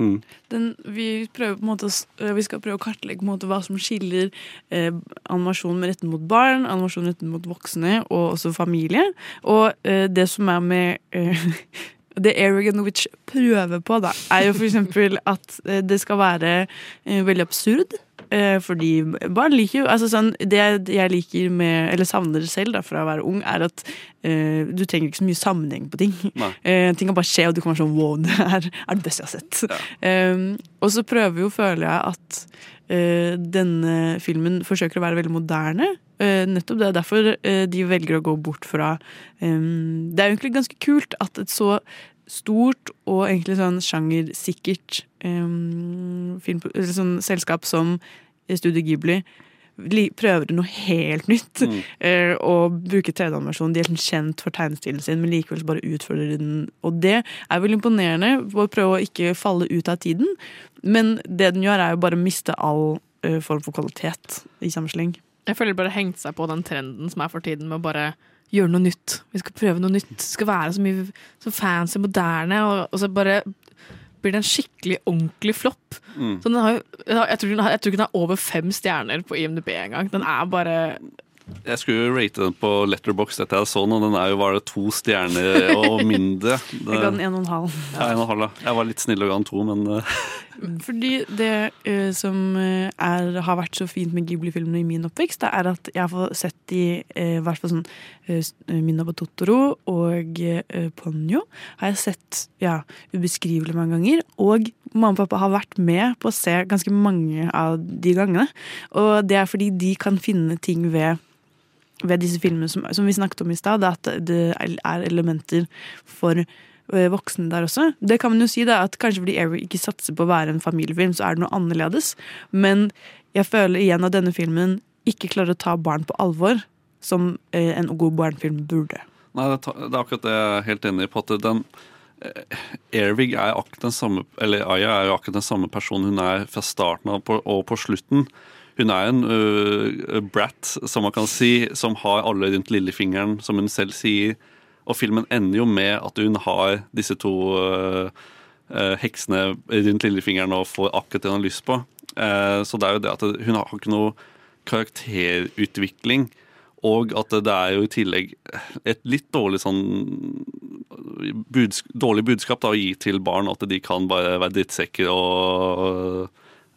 A: Mm.
B: Den, vi, måte, øh, vi skal prøve å kartlegge måte hva som skiller eh, animasjon med retten mot barn, animasjon retten mot voksne og også familie. Og eh, det som er med eh, det Eric Witch prøver på, da, er jo eksempel at eh, det skal være eh, veldig absurd. Eh, fordi barn liker jo altså sånn, Det jeg liker med, eller savner selv da, fra å være ung, er at uh, du trenger ikke så mye sammenheng på ting. Eh, ting kan bare skje, og du kan være sånn wow, det er, er det beste jeg har sett. Um, og så prøver jo, føler jeg, at uh, denne filmen forsøker å være veldig moderne. Nettopp det er derfor de velger å gå bort fra um, Det er jo egentlig ganske kult at et så stort og egentlig sånn sjangersikkert um, film, sånn selskap som Studio Ghibli prøver noe helt nytt. eh, og bruker 3D-animasjon. De er kjent for tegnestilen sin, men likevel bare utfordrer den. Og det er vel imponerende, prøve å ikke falle ut av tiden. Men det den gjør, er jo bare å miste all eh, form for kvalitet i samme sleng.
C: Jeg føler det bare hengt seg på den trenden som er for tiden med å bare gjøre noe nytt. Vi skal prøve noe nytt. Det skal være så mye så fancy, moderne, og, og så bare blir det en skikkelig ordentlig flopp.
A: Mm.
C: Så den har jeg, tror den har, jeg tror ikke den har over fem stjerner på IMDb engang. Den er bare
A: Jeg skulle rate den på Letterbox etter jeg så nå. og den er jo bare to stjerner og mindre.
B: Jeg ga den en og en halv.
A: Ja, en og en halv, ja. Jeg var litt snill og ga den to, men eh,
B: Fordi det uh, som eh, er, har vært så fint med Ghibli-filmene i min oppvekst, det er at jeg har sett de i uh, hvert fall sånn uh, Minna Totoro og uh, Ponyo har jeg sett ja, ubeskrivelig mange ganger. Og mamma og pappa har vært med på å se ganske mange av de gangene. Og det er fordi de kan finne ting ved ved disse filmene som, som vi snakket om i stad, at det er elementer for eh, voksne der også. Det kan man jo si da, at kanskje fordi Eric ikke satser på å være en familiefilm, så er det noe annerledes. Men jeg føler igjen at denne filmen ikke klarer å ta barn på alvor, som eh, en god barnefilm burde.
A: Nei, det, er akkurat det jeg er helt enig i på at den eh, Airwig er akkurat den samme Eller Aya er jo akkurat den samme personen hun er fra starten av og på slutten. Hun er en uh, brat, som man kan si, som har alle rundt lillefingeren, som hun selv sier. Og filmen ender jo med at hun har disse to uh, uh, heksene rundt lillefingeren og får akkurat det hun har lyst på. Eh, så det er jo det at hun har ikke noe karakterutvikling. Og at det er jo i tillegg et litt dårlig sånn buds dårlig budskap da, å gi til barn, at de kan bare være drittsekker og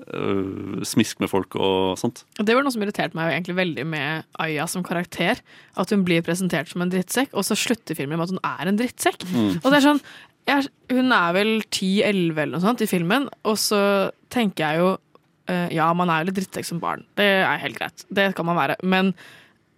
A: øh, smiske med folk og sånt.
C: Det var noe som irriterte meg egentlig veldig med Aya som karakter. At hun blir presentert som en drittsekk, og så slutter filmen med at hun er en drittsekk.
A: Mm.
C: Og det er sånn, jeg, Hun er vel 10-11 eller noe sånt i filmen, og så tenker jeg jo eh, Ja, man er jo litt drittsekk som barn. Det er helt greit. Det kan man være. Men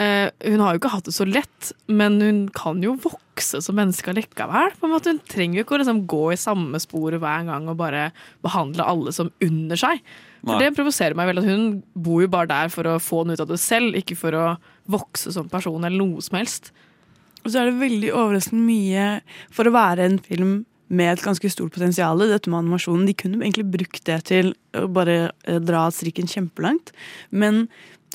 C: eh, hun har jo ikke hatt det så lett, men hun kan jo vokse som menneske likevel. På en måte. Hun trenger jo ikke å liksom gå i samme sporet hver gang og bare behandle alle som under seg. For
A: Nei.
C: det provoserer meg veldig at hun bor jo bare der for å få noe ut av det selv, ikke for å vokse som person eller noe som helst.
B: Og så er det veldig overraskende mye for å være en film med et ganske stort potensial. Dette med animasjonen. De kunne egentlig brukt det til å bare eh, dra strikken kjempelangt. Men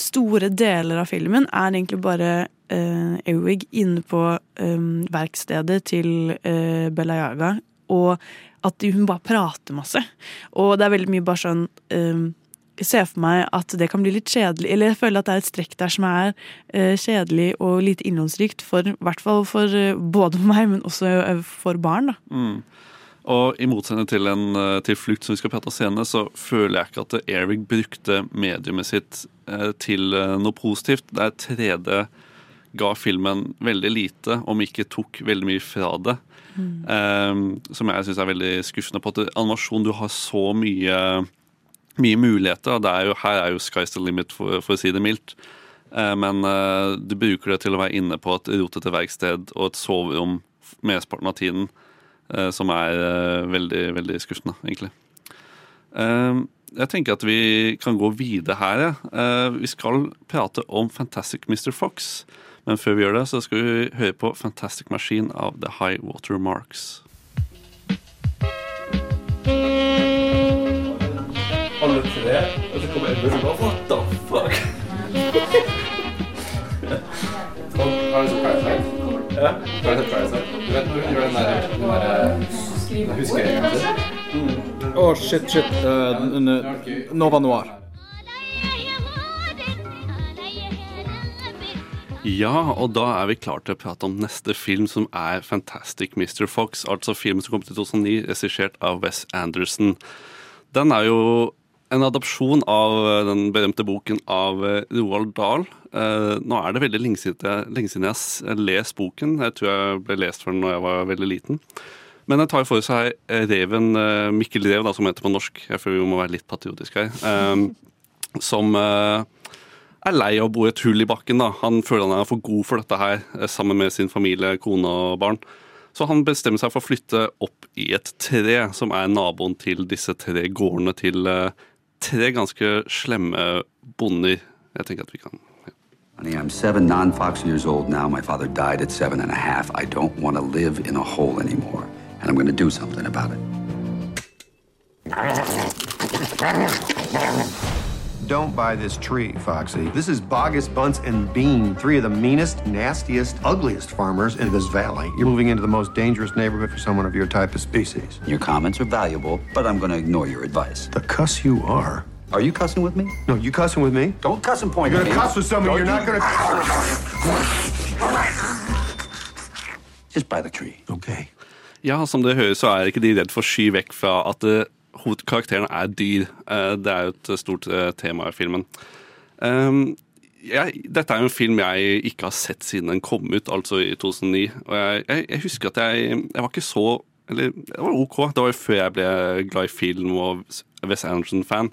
B: store deler av filmen er egentlig bare uh, Ewig inne på eh, verkstedet til uh, Bella Yaga. Og at hun bare prater masse. Og det er veldig mye bare sånn eh, jeg ser for meg at det kan bli litt kjedelig, eller jeg føler at det er et strekk der som er eh, kjedelig og lite innholdsrikt, i hvert fall for eh, både meg, men også eh, for barn. Da.
A: Mm. Og i motsetning til, en, eh, til Flukt, som vi skal prate om senere, så føler jeg ikke at Eric brukte mediumet sitt eh, til eh, noe positivt. Det er 3D ga filmen veldig lite, om ikke tok veldig mye fra det. Eh, som jeg syns er veldig skuffende på at animasjon Du har så mye, mye muligheter. og er jo, her er jo sky's the limit, for, for å si det mildt. Uh, men uh, du bruker det til å være inne på et rotete verksted og et soverom mesteparten av tiden. Eh, som er eh, veldig, veldig skuffende, egentlig. Eh, jeg tenker at vi kan gå videre her. vi skal prate om Fantastic Mr. Fox. Men før vi gjør det, så skal vi høre på Fantastic Machine av The High Water Marks.
L: Alle tre, og så kommer Edmund og What the fuck? Ja. Du? Du vet når hun gjør den der, den der Husker jeg sin?
N: Å, shit, shit. Uh, Nova Noir.
A: Ja, og da er vi klare til å prate om neste film, som er Fantastic Mr. Fox. Altså filmen som kom til 2009, regissert av Wes Anderson. Den er jo en adopsjon av den berømte boken av eh, Roald Dahl. Eh, nå er det veldig lenge siden, jeg har lest boken. Jeg tror jeg ble lest for den da jeg var veldig liten. Men den tar for seg reven uh, Mikkel Rev, da, som heter på norsk. Jeg føler vi må være litt patriotiske her. Uh, som er lei av å bo i et hull i bakken. da. Han føler han er for god for dette her, sammen med sin familie, kone og barn. Så han bestemmer seg for å flytte opp i et tre, som er naboen til disse tre gårdene til tre ganske slemme bonder. Jeg tenker at vi kan
O: Honey, I'm seven non Fox years old now. My father died at seven and a half. I don't want to live in a hole anymore. And I'm going to do something about it.
P: Don't buy this tree, Foxy. This is Bogus, Bunce, and Bean, three of the meanest, nastiest, ugliest farmers in this valley. You're moving into the most dangerous neighborhood for someone of your type of species.
O: Your comments are valuable, but I'm going to ignore your advice.
P: The cuss you are.
O: Are you cussing with me?
P: No, you cussing with me?
O: Don't cuss and point
P: You're
O: at
P: gonna cuss with someone. You're not gonna.
O: Just by the tree.
P: Okay.
A: Ja, som det høres, så er ikke de redd for å sky vekk fra at uh, hovedkarakteren er dyr. Uh, det er jo et stort uh, tema i filmen. Um, jeg, dette er jo en film jeg ikke har sett siden den kom ut, altså i 2009. Og jeg, jeg, jeg husker at jeg, jeg var ikke så Eller det var OK. Det var jo før jeg ble glad i film og Wes Anderson-fan.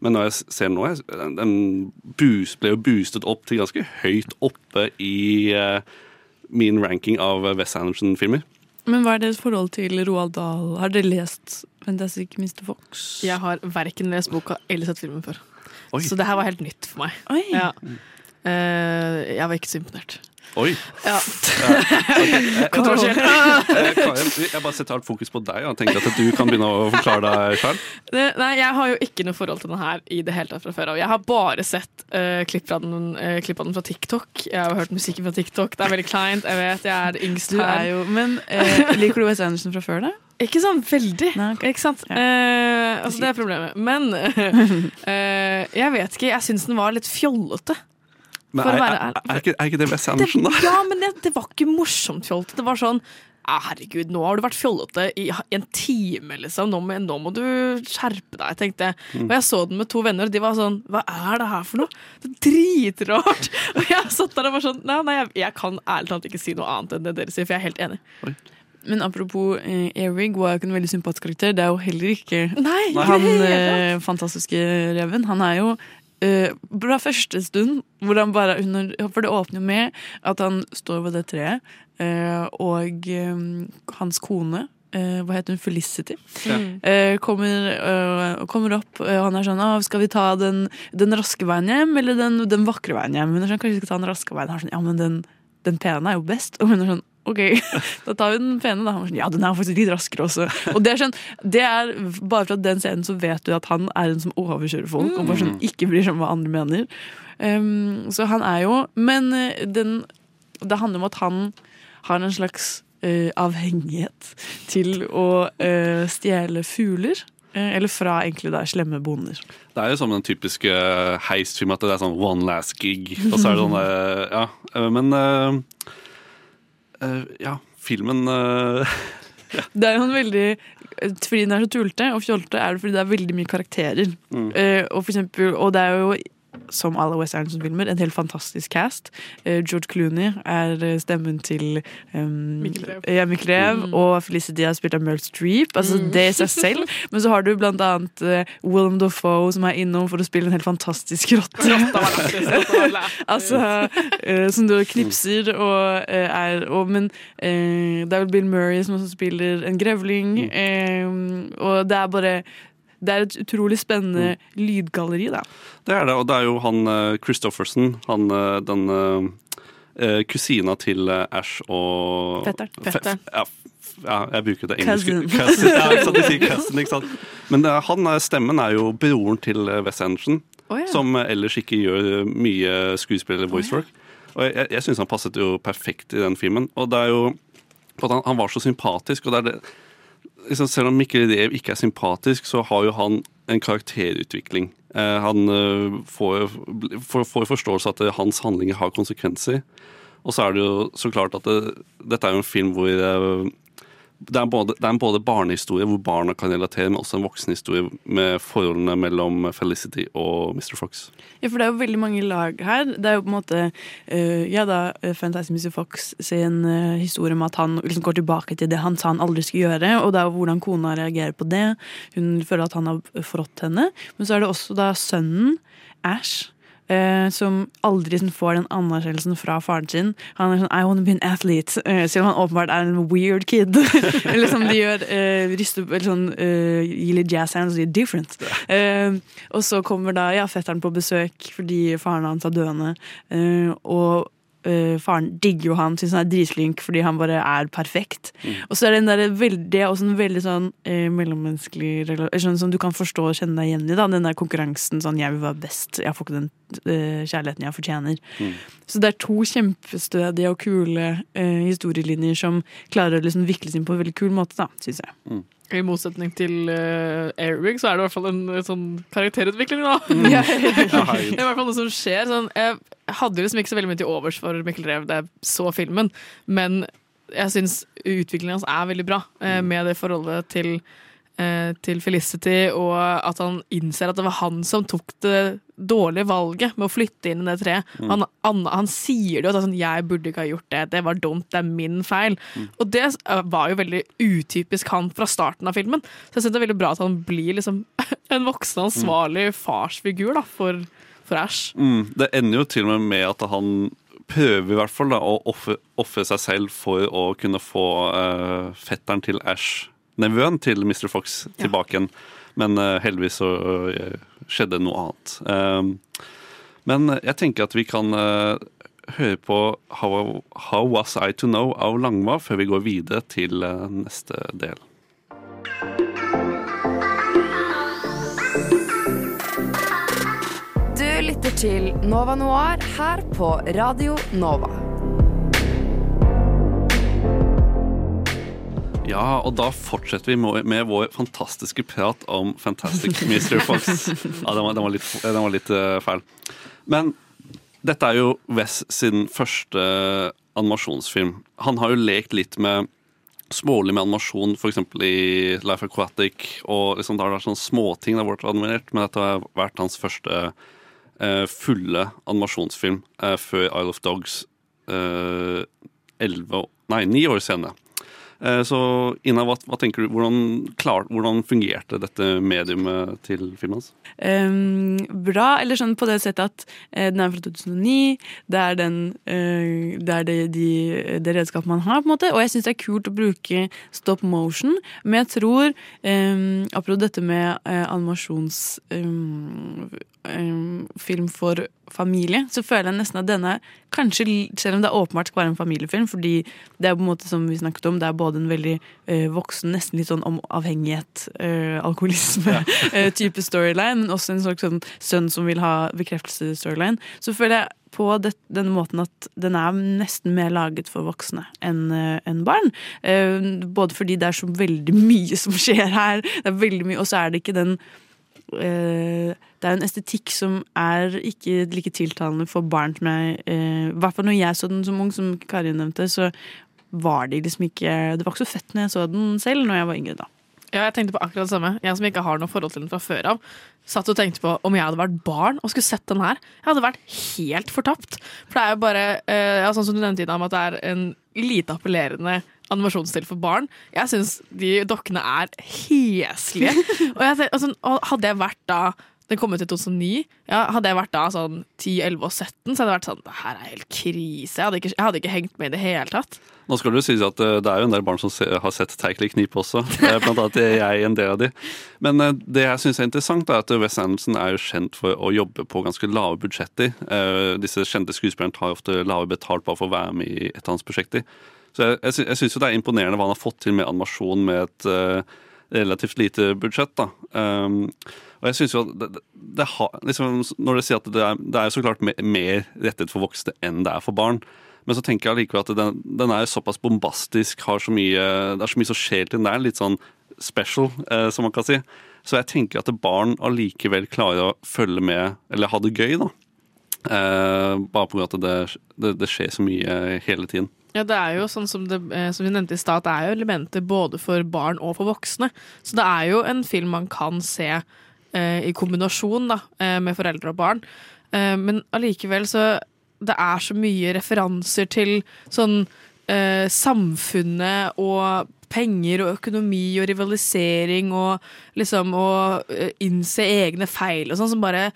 A: Men når jeg ser nå, jeg, den boost, ble jo boostet opp til ganske høyt oppe i eh, min ranking av West Anderson-filmer.
B: Men hva er deres forhold til Roald Dahl? Har dere lest Fantastic Mr. Fox?
C: Jeg har verken lest boka eller sett filmen før.
A: Oi.
C: Så det her var helt nytt for meg.
B: Oi.
C: Ja. Eh, jeg var ikke så imponert.
A: Oi.
C: Ja.
B: okay.
A: Eh, Karen, jeg bare setter alt fokus på deg og tenker at du kan begynne å forklare deg sjøl.
C: Nei, jeg har jo ikke noe forhold til den her i det hele tatt fra før av. Jeg har bare sett uh, klipp av den, uh, klipp av den fra TikTok. Jeg har hørt musikken fra TikTok. Det er veldig kleint. Jeg vet jeg er yngst her.
B: er jo, men uh, liker du Wes Anderson fra før, da?
C: Ikke sånn veldig. Ikke sant? Eh, altså, det er problemet. Men eh, jeg vet ikke. Jeg syns den var litt fjollete.
A: Men er, er, er, ikke, er ikke det Wes Anderson, da?
C: ja, men det, det var ikke morsomt fjolte. Det var sånn herregud, nå har du vært fjollete i en time, liksom. Nå må, nå må du skjerpe deg, tenkte jeg.
A: Mm.
C: Og jeg så den med to venner, og de var sånn Hva er det her for noe? Det er dritrart! Og jeg satt der og var sånn Nei, nei jeg, jeg kan ærlig talt ikke si noe annet enn det dere sier, for jeg er helt enig.
B: Men apropos eh, Erik var jo ikke en veldig sympatisk karakter. Det er jo heller ikke
C: Nei,
B: han eh, fantastiske reven. Han er jo eh, fra første stund hvor han bare under, For det åpner jo med at han står ved det treet, uh, og um, hans kone uh, hva heter hun? Felicity.
A: Ja.
B: Kommer, kommer opp, og han er sånn «Å, Skal vi ta den, den raske veien hjem, eller den, den vakre veien hjem? Hun er sånn, Kanskje vi skal ta den raske veien? Han er sånn, ja, men den, den pene er jo best. Og hun er sånn OK, da tar vi den pene, da. Sånn, ja, den er faktisk litt raskere også. Og det er sånn, det er Bare fra den scenen så vet du at han er en som overkjører folk, og bare sånn ikke bryr seg om hva andre mener. Um, så han er jo Men eh, den, det handler om at han har en slags uh, avhengighet til å uh, stjele fugler. eller fra egentlig da slemme bonder.
A: Det er jo som den typiske heistfilmen at det er sånn one last gig. Og så er det sånn Ja. Men eh, Ja, filmen eh,
B: Det er jo en veldig Fordi den er så tullete og fjolte, er det fordi det er veldig mye karakterer.
A: Mm.
B: Uh, og for eksempel, og det er jo som alle West Anderson-filmer, en helt fantastisk cast. Eh, George Clooney er eh, stemmen til um,
C: Mikkel Rev.
B: Ja, Rev,
C: Mm.
B: og Felicity har spilt av Meryl Streep. Altså,
C: Mm.
B: Det i seg selv. Men så har du blant annet uh, Willem Dafoe, som er innom for å spille en helt fantastisk rotte. altså, uh, som du knipser og uh, er og, Men det er vel Bill Murray som også spiller en grevling. Um, og det er bare Det er et utrolig spennende lydgalleri, da.
A: Det er det, og det er jo han eh, Christofferson, han eh, den eh, kusina til Ash og
B: Fetteren.
A: Fe-
B: Fetteren.
A: Ja, ja, jeg bruker det engelske.
B: Cousin.
A: Ja, ikke sant, de sier cousin, ikke sant? Men han, stemmen er jo broren til West Wes Anderson,
B: Å, ja.
A: som ellers ikke gjør mye skuespill eller voicework. Og jeg, jeg syns han passet jo perfekt i den filmen. Og det er jo han, han var så sympatisk, og det er det liksom, Selv om Mikkel Rev ikke er sympatisk, så har jo han en karakterutvikling. Eh, han eh, får, får, forståelse at eh, hans handlinger har konsekvenser. Og så er det jo så klart at det, dette er jo en film hvor det er, både, det er både barnehistorie hvor barna kan relatere, men også en voksenhistorie med forholdene mellom Felicity og Mr. Fox.
B: Ja, for det er jo veldig mange lag her. Det er jo på en måte uh, Ja da, fantasy Fantastic Mr. Fox sin uh, historie om at han liksom går tilbake til det han sa han aldri skulle gjøre, og det er jo hvordan kona reagerer på det. Hun føler at han har forrådt henne. Men så er det også da sønnen, Ash. Eh, som aldri sånn, får den anerkjennelsen fra faren sin. Han er sånn 'I wanna be an athlete', eh, selv om han åpenbart er en weird kid. eller som de gjør uh, ryster, eller sånn, eh, Gir litt jazz hands og sier 'different'. Eh, og så kommer da ja, fetteren på besøk fordi faren hans er døende. eh, og øh, faren digger jo han, syns han er dritflink fordi han bare er perfekt. Og så er det en der veldig, også en veldig sånn uh, mellommenneskelig sånn som du kan forstå og kjenne deg igjen i. da, Den der konkurransen sånn 'jeg vil være best', jeg får ikke den uh, kjærligheten jeg fortjener. Så det er to kjempestødige og kule historielinjer som klarer å liksom vikles inn på en veldig kul måte, da, syns jeg.
C: I motsetning til uh, Airbag, så er det i hvert fall en eh, sånn karakterutvikling, da.
B: Mm.
C: Det er i hvert fall noe som skjer. Sånn, jeg hadde liksom ikke så veldig mye til overs for Mikkel Rev da jeg så filmen, men jeg syns utviklingen hans er veldig bra, uh, med det forholdet til eh, til Felicity, og at han innser at det var han som tok det dårlige valget med å flytte inn i det treet.
Q: Mm.
C: Han, han, han sier det jo, sånn, 'jeg burde ikke ha gjort det', 'det var dumt', 'det er min feil'. Og det eh, var jo veldig utypisk han fra starten av filmen. Så jeg synes det er veldig bra at han blir liksom en voksen, ansvarlig farsfigur da, for, for Ash.
A: Mm, det ender jo til og med med at han prøver i hvert fall da, å ofre seg selv for å kunne få uh, fetteren til Ash, nevøen til Mr. Fox, tilbake igjen. Men eh, heldigvis så eh, skjedde noe annet. Eh, men jeg tenker at vi kan høre på How, How Was I To Know av Langva før vi går videre til neste del.
R: Du lytter til Nova Noir her på Radio Nova.
A: Ja, og da fortsetter vi med, vår fantastiske prat om Fantastic Mr. Fox. Ja, den var, den var litt, den var litt uh, feil. Men dette er jo Wes sin første animasjonsfilm. Han har jo lekt litt med smålig med animasjon, f.eks. i Life Aquatic. Og liksom, det har vært sånne småting det har vært animert, men dette har vært hans første uh, fulle animasjonsfilm uh, før Isle of Dogs eh, 11, nei, ni år senere. Eh, Så Ina, hva, hva tenker du, hvordan, klar, hvordan fungerte dette mediumet til filmen hans?
B: Um, bra, eller sånn på det settet at uh, den er fra 2009. Det er, den, uh, det, er det, de, det redskapet man har, på en måte. Og jeg syns det er kult å bruke stop motion, men jeg tror um, Apropos dette med uh, animasjons... ehm, ehm, film for familie, så føler jeg nesten at denne kanskje, selv om det åpenbart skal være en familiefilm, fordi det er på en måte som vi snakket om, det er både en veldig uh, voksen, nesten litt sånn om avhengighet, uh, eh, type storyline, men også en slags sånn sønn som vil ha bekreftelse-storyline. Så føler jeg på det, denne måten at den er nesten mer laget for voksne enn enn barn. Uh, både fordi det er så veldig mye som skjer her, det er veldig mye, og så er det ikke den eh, det er en estetikk som er ikke like tiltalende for barn som jeg eh, I hvert fall når jeg så den som ung, som Karin nevnte, så var de liksom ikke Det var ikke så fett når jeg så den selv når jeg var yngre, da.
C: Ja, jeg tenkte på akkurat det samme. Jeg som ikke har noe forhold til den fra før av, satt og tenkte på om jeg hadde vært barn og skulle sett den her. Jeg hadde vært helt fortapt. For det er jo bare, eh, ja, sånn som du nevnte, Ina, om at det er en lite appellerende animasjonsstil for barn. Jeg syns de dokkene er heslige. og jeg, altså, hadde jeg vært da den kom ut i 2009. Ja, hadde jeg vært da sånn 10, 11 og 17, så hadde jeg vært sånn Det her er helt krise. Jeg hadde ikke, jeg hadde ikke hengt med i det hele tatt.
A: Nå skal du sies at eh, det er jo en del barn som har sett Teikli knipe også. Blant annet er jeg en del av de. Men eh, det jeg syns er interessant, er at Wes Anderson er jo kjent for å jobbe på ganske lave budsjetter. Eh, Disse kjente skuespillerne tar ofte lave betalt bare for å være med i et av hans prosjekter. Så jeg, jeg, syns jo det er imponerende hva han har fått til med animasjon med et relativt lite budsjett. da. Um, og jeg synes jo at det, det, det liksom, Når dere sier at det er, det er så klart me- mer rettet for voksne enn det er for barn. Men så tenker jeg allikevel at den, den er såpass bombastisk, har så mye, det er så mye som skjer til den. Det er litt sånn special, eh, som man kan si. Så jeg tenker at barn allikevel klarer å følge med, eller ha det gøy, da. Eh, bare pga. at det, det, det skjer så mye hele tiden.
C: Ja, det er jo sånn som, det, eh, som vi nevnte i stad, det er jo elementer både for barn og for voksne. Så det er jo en film man kan se eh, i kombinasjon da, eh, med foreldre og barn. Eh, men allikevel så Det er så mye referanser til sånn eh, samfunnet og penger og økonomi og rivalisering og liksom å eh, innse egne feil og sånn som bare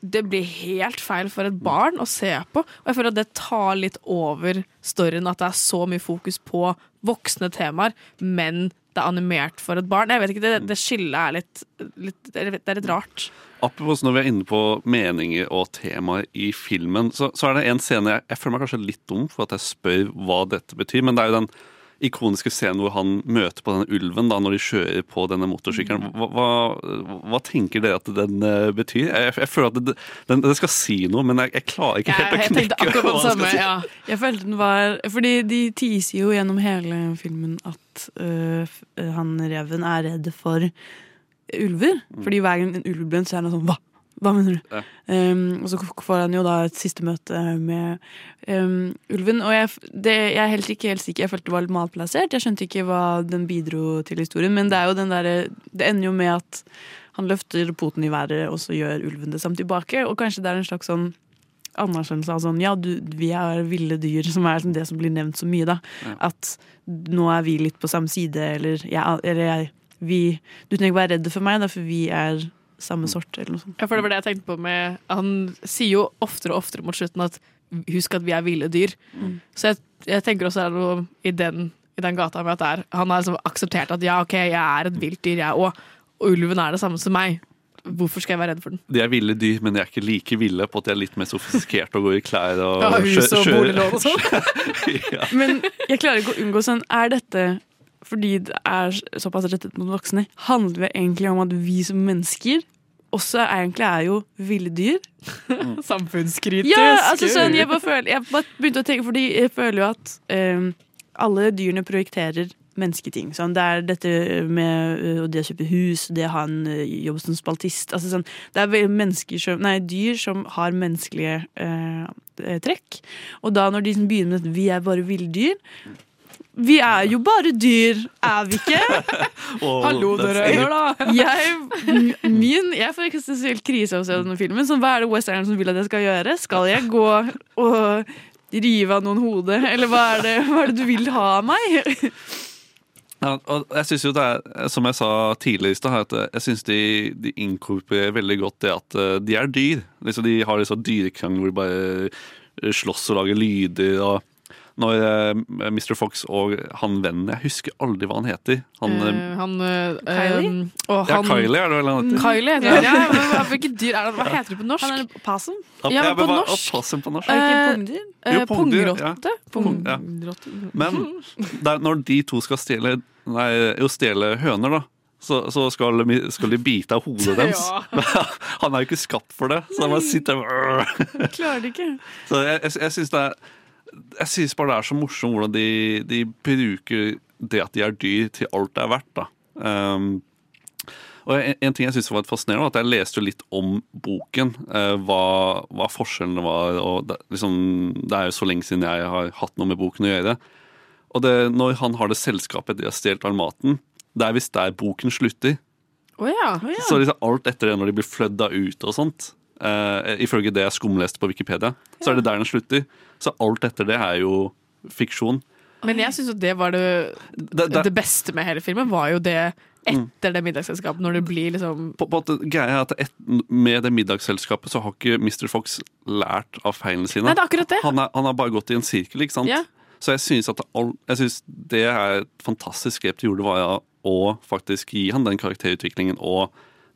C: det blir helt feil for et barn å se på. Og jeg føler at det tar litt over storyen, at det er så mye fokus på voksne temaer, men det er animert for et barn. Jeg vet ikke, Det, det skillet er litt, litt Det er litt rart.
A: Apropos når vi er inne på meninger og temaer i filmen, så, så er det en scene jeg, jeg føler meg kanskje litt dum for at jeg spør hva dette betyr, men det er jo den ikoniske scenen hvor han møter på denne ulven da når de kjører på denne motorsykkelen. Hva, hva, hva tenker dere at den uh, betyr? Jeg, jeg føler at det, den, det skal si noe, men jeg, jeg klarer ikke helt å
B: jeg tenkte
A: knekke hva den
B: samme.
A: skal si.
B: Ja. Jeg følte den var Fordi de teaser jo gjennom hele filmen at øh, øh, han reven er redd for ulver. Fordi hver gang en ulv blir så er han sånn Hva? Hva mener du?
A: Ja.
B: Um, og så får han jo da et siste møte med um, ulven. Og jeg, det, jeg er helt ikke helt sikker. Jeg følte det var litt malplassert. Jeg skjønte ikke hva den bidro til historien. Men det er jo den der, Det ender jo med at han løfter poten i været, og så gjør ulven det samme tilbake. Og kanskje det er en slags sånn anerkjennelse av sånn Ja, du, vi er ville dyr, som er liksom det som blir nevnt så mye, da.
A: Ja.
B: At nå er vi litt på samme side, eller, ja, eller jeg, vi Du trenger ikke være redd for meg, da, for vi er samme sort, eller noe sånt.
C: Ja, for det var det jeg tenkte på med Han sier jo oftere og oftere mot slutten at husk at vi er ville dyr.
B: Mm.
C: Så jeg, jeg tenker også det er noe i den, i den gata med at det er, han har liksom akseptert at ja, OK, jeg er et vilt dyr, jeg òg. Og ulven er det samme som meg. Hvorfor skal jeg være redd for den?
A: De er ville dyr, men de er ikke like ville på at de er litt mer sofistikerte og går i klær og
C: Ja, hus og boliglån og sånn.
A: ja.
B: Men jeg klarer ikke å unngå sånn Er dette fordi det er såpass rettet mot voksne, handler det egentlig om at vi som mennesker også egentlig er jo ville dyr?
C: Samfunnskritisk.
B: Ja, altså sånn, jeg bare føler Jeg bare begynte å tenke, fordi jeg føler jo at um, alle dyrene projekterer mennesketing. Sånn, det er dette med uh, det å kjøpe hus, det å ha en uh, jobb som spaltist altså sånn, Det er mennesker som, nei, dyr som har menneskelige eh, eh, trekk. Og da når de begynner med at vi er bare villdyr Vi er jo bare dyr, er vi ikke?
A: Oh,
C: Hallo, dere. Hør da.
B: Jeg, min, jeg får ikke spesielt krise av å se denne filmen. Så hva er det West som vil at jeg skal gjøre? Skal jeg gå og rive av noen hodet? Eller hva er det, hva er det du vil ha av meg?
A: Ja, og jeg synes jo det er, Som jeg sa tidligere i stad, at jeg syns de, de inkorporerer veldig godt det at eh, de er dyr. Liksom, de har disse dyrekrangler hvor de bare eh, slåss og lager lyder. og når uh, Mr. Fox og han vennen Jeg husker aldri hva han heter. Han, eh,
C: Eh, han eh,
B: Kylie?
C: Um, og
A: ja,
C: han,
A: Kylie er det vel han heter?
C: Kylie heter han. Ja, men hvilket dyr er det? Hva heter det på norsk?
B: Han er possum.
C: Ja, men på
A: hva-
C: norsk.
A: og Possum på norsk.
C: Eh,
B: pungdyr?
C: Eh,
A: Jo, pungdyr,
C: Pungrotte?
A: ja. Pung- ja. Men det er når de to skal stjele Nei, jo stjele høner, da. Så, så skal, de, skal de bite av hodet deres.
C: Ja.
A: Han er jo ikke skapt for det, så han bare sitter der.
B: Klarer det ikke.
A: Så jeg, jeg, jeg syns det er Jeg synes bare det er så morsomt hvordan de, de bruker det at de er dyr, til alt det er verdt. da. Um, og en, en ting jeg synes var fascinerende, var at jeg leste jo litt om boken. Uh, hva, hva forskjellene var. og det, liksom, det er jo så lenge siden jeg har hatt noe med boken å gjøre. Og det, når han har det selskapet de har stjålet all maten, det er hvis der boken slutter.
C: Oh ja.
A: Så liksom alt etter det når de blir flødda ut og sånt, uh, ifølge det jeg skumleste på Wikipedia, så er det der den slutter. Så alt etter det er jo fiksjon.
C: Men jeg syns jo det var det,
A: Det- det-
C: det beste med hele filmen, var jo det etter det middagsselskapet, når det blir liksom
A: På, på greia er at et, Med det middagsselskapet så har ikke Mr. Fox lært av feilene sine.
C: Nei, det er akkurat det.
A: Han, er, han har bare gått i en sirkel, ikke sant?
C: Ja.
A: Så jeg all, jeg synes det er et fantastisk grep de gjorde, var å faktisk gi han den karakterutviklingen og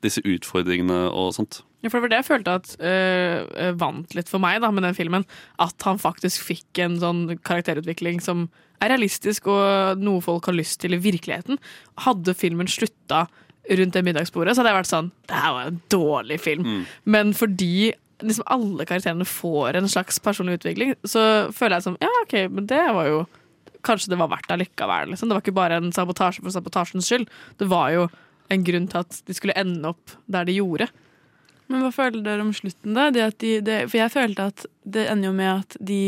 A: disse utfordringene og sånt.
C: Ja, for det var det jeg følte at øh, vant litt for meg da, med den filmen. At han faktisk fikk en sånn karakterutvikling som er realistisk, og noe folk har lyst til i virkeligheten. Hadde filmen slutta rundt det middagsbordet, så hadde jeg vært sånn Det her var en dårlig film. Men fordi liksom alle karakterene får en slags personlig utvikling, så føler jeg som Ja, OK, men det var jo Kanskje det var verdt det likevel. Liksom. Det var ikke bare en sabotasje for sabotasjens skyld. Det var jo en grunn til at de skulle ende opp der de gjorde.
B: Men hva føler dere om slutten, da? At de, det, for jeg følte at det ender jo med at de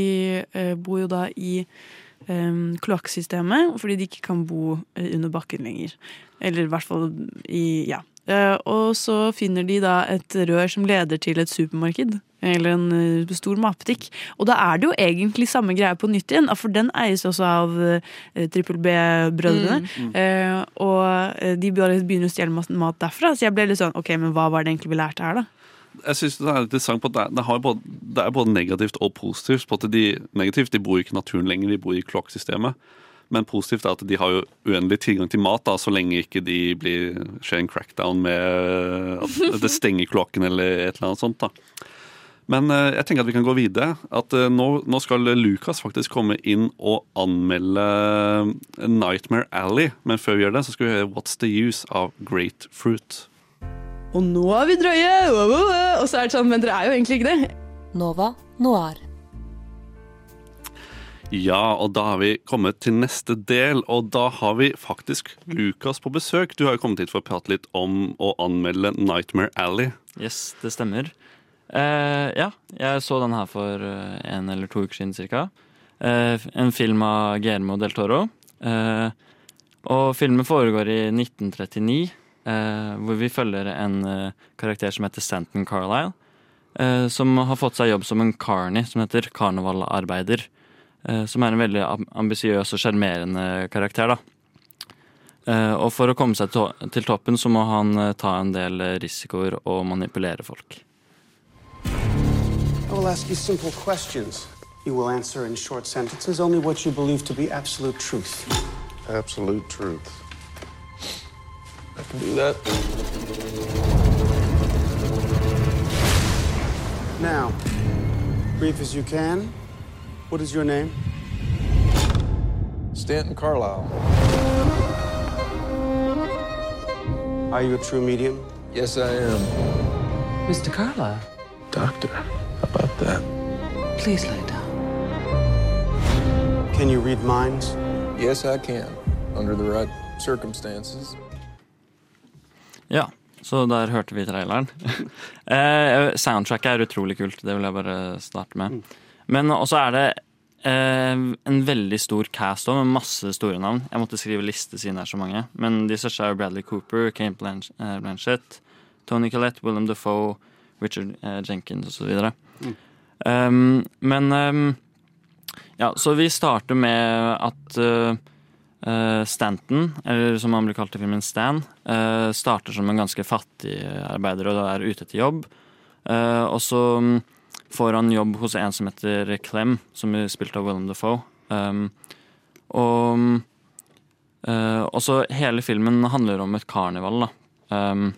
B: eh, bor jo da i eh, kloakksystemet, fordi de ikke kan bo eh, under bakken lenger. Eller i hvert fall i Ja. Eh, og så finner de da et rør som leder til et supermarked. Eller en eh, stor matbutikk. Og da er det jo egentlig samme greie på nytt igjen, for den eies også av uh, Trippel B-brødrene.
A: Mm,
B: Eh, og eh, de begynner å stjele mat derfra. Så jeg ble litt sånn OK, men hva var det egentlig vi lærte her, da?
A: Jeg synes det er interessant på at det, er- det, både, det er både negativt og positivt. På at de negativt, de bor ikke i naturen lenger, de bor i kloakksystemet. Men positivt er at de har jo uendelig tilgang til mat, da, så lenge ikke de blir skjer en crackdown med at det stenger kloakken eller et eller annet sånt. da. Men eh, jeg tenker at vi kan gå videre. At eh, nå, nå skal Lucas faktisk komme inn og anmelde eh, Nightmare Alley. Men før vi gjør det, så skal vi høre What's the Use av fruit?
B: Og nå er vi drøye! Og så er det sånn, men dere er jo egentlig ikke det.
I: Nova Noir.
A: Ja, og da har vi kommet til neste del, og da har vi faktisk Lukas på besøk. Du har jo kommet hit for å prate litt om å anmelde Nightmare Alley.
S: Yes, det stemmer. Eh, ja, jeg så den her for eh, en eller to uker siden cirka. Eh, en film av Guillermo del Toro. Eh, og filmen foregår i 1939, eh, hvor vi følger en eh, karakter som heter Stanton Carlisle. som har fått seg jobb som en carny, som heter karnevalarbeider. som er en veldig am- ambisiøs og sjarmerende karakter, da. Og for å komme seg til toppen, så må han ta en del risikoer og manipulere folk.
Q: I will ask you simple questions. You will answer in short sentences only what you believe to be absolute truth.
T: Absolute truth. I can do that.
Q: Now, brief as you can, what is your name?
T: Stanton Carlisle.
Q: Are you a true medium?
T: Yes, I am.
Q: Mr. Carla.
T: Doctor, how about that?
Q: Please lay down. Can you read minds?
T: Yes, I can. Under the right circumstances.
S: Ja, så der hørte vi traileren. eh, soundtracket er utrolig kult, det vil jeg bare starte med. Men også er det eh, en veldig stor cast også, med masse store navn. Jeg måtte skrive liste siden det er så mange. Men de største er Bradley Cooper, Kane eh, Blanchett, Tony Collette, Willem Dafoe, Richard eh, Jenkins osv.
A: Mm.
S: Um, men um, ja, så vi starter med at uh, Stanton, eller som han blir kalt i filmen Stan, uh, starter som en ganske fattig arbeider og er ute etter jobb. Uh, og så um, får han jobb hos en som heter Clem, som er spilt av Willem Dafoe. Um, og uh, og så hele filmen handler om et karneval, da. Um,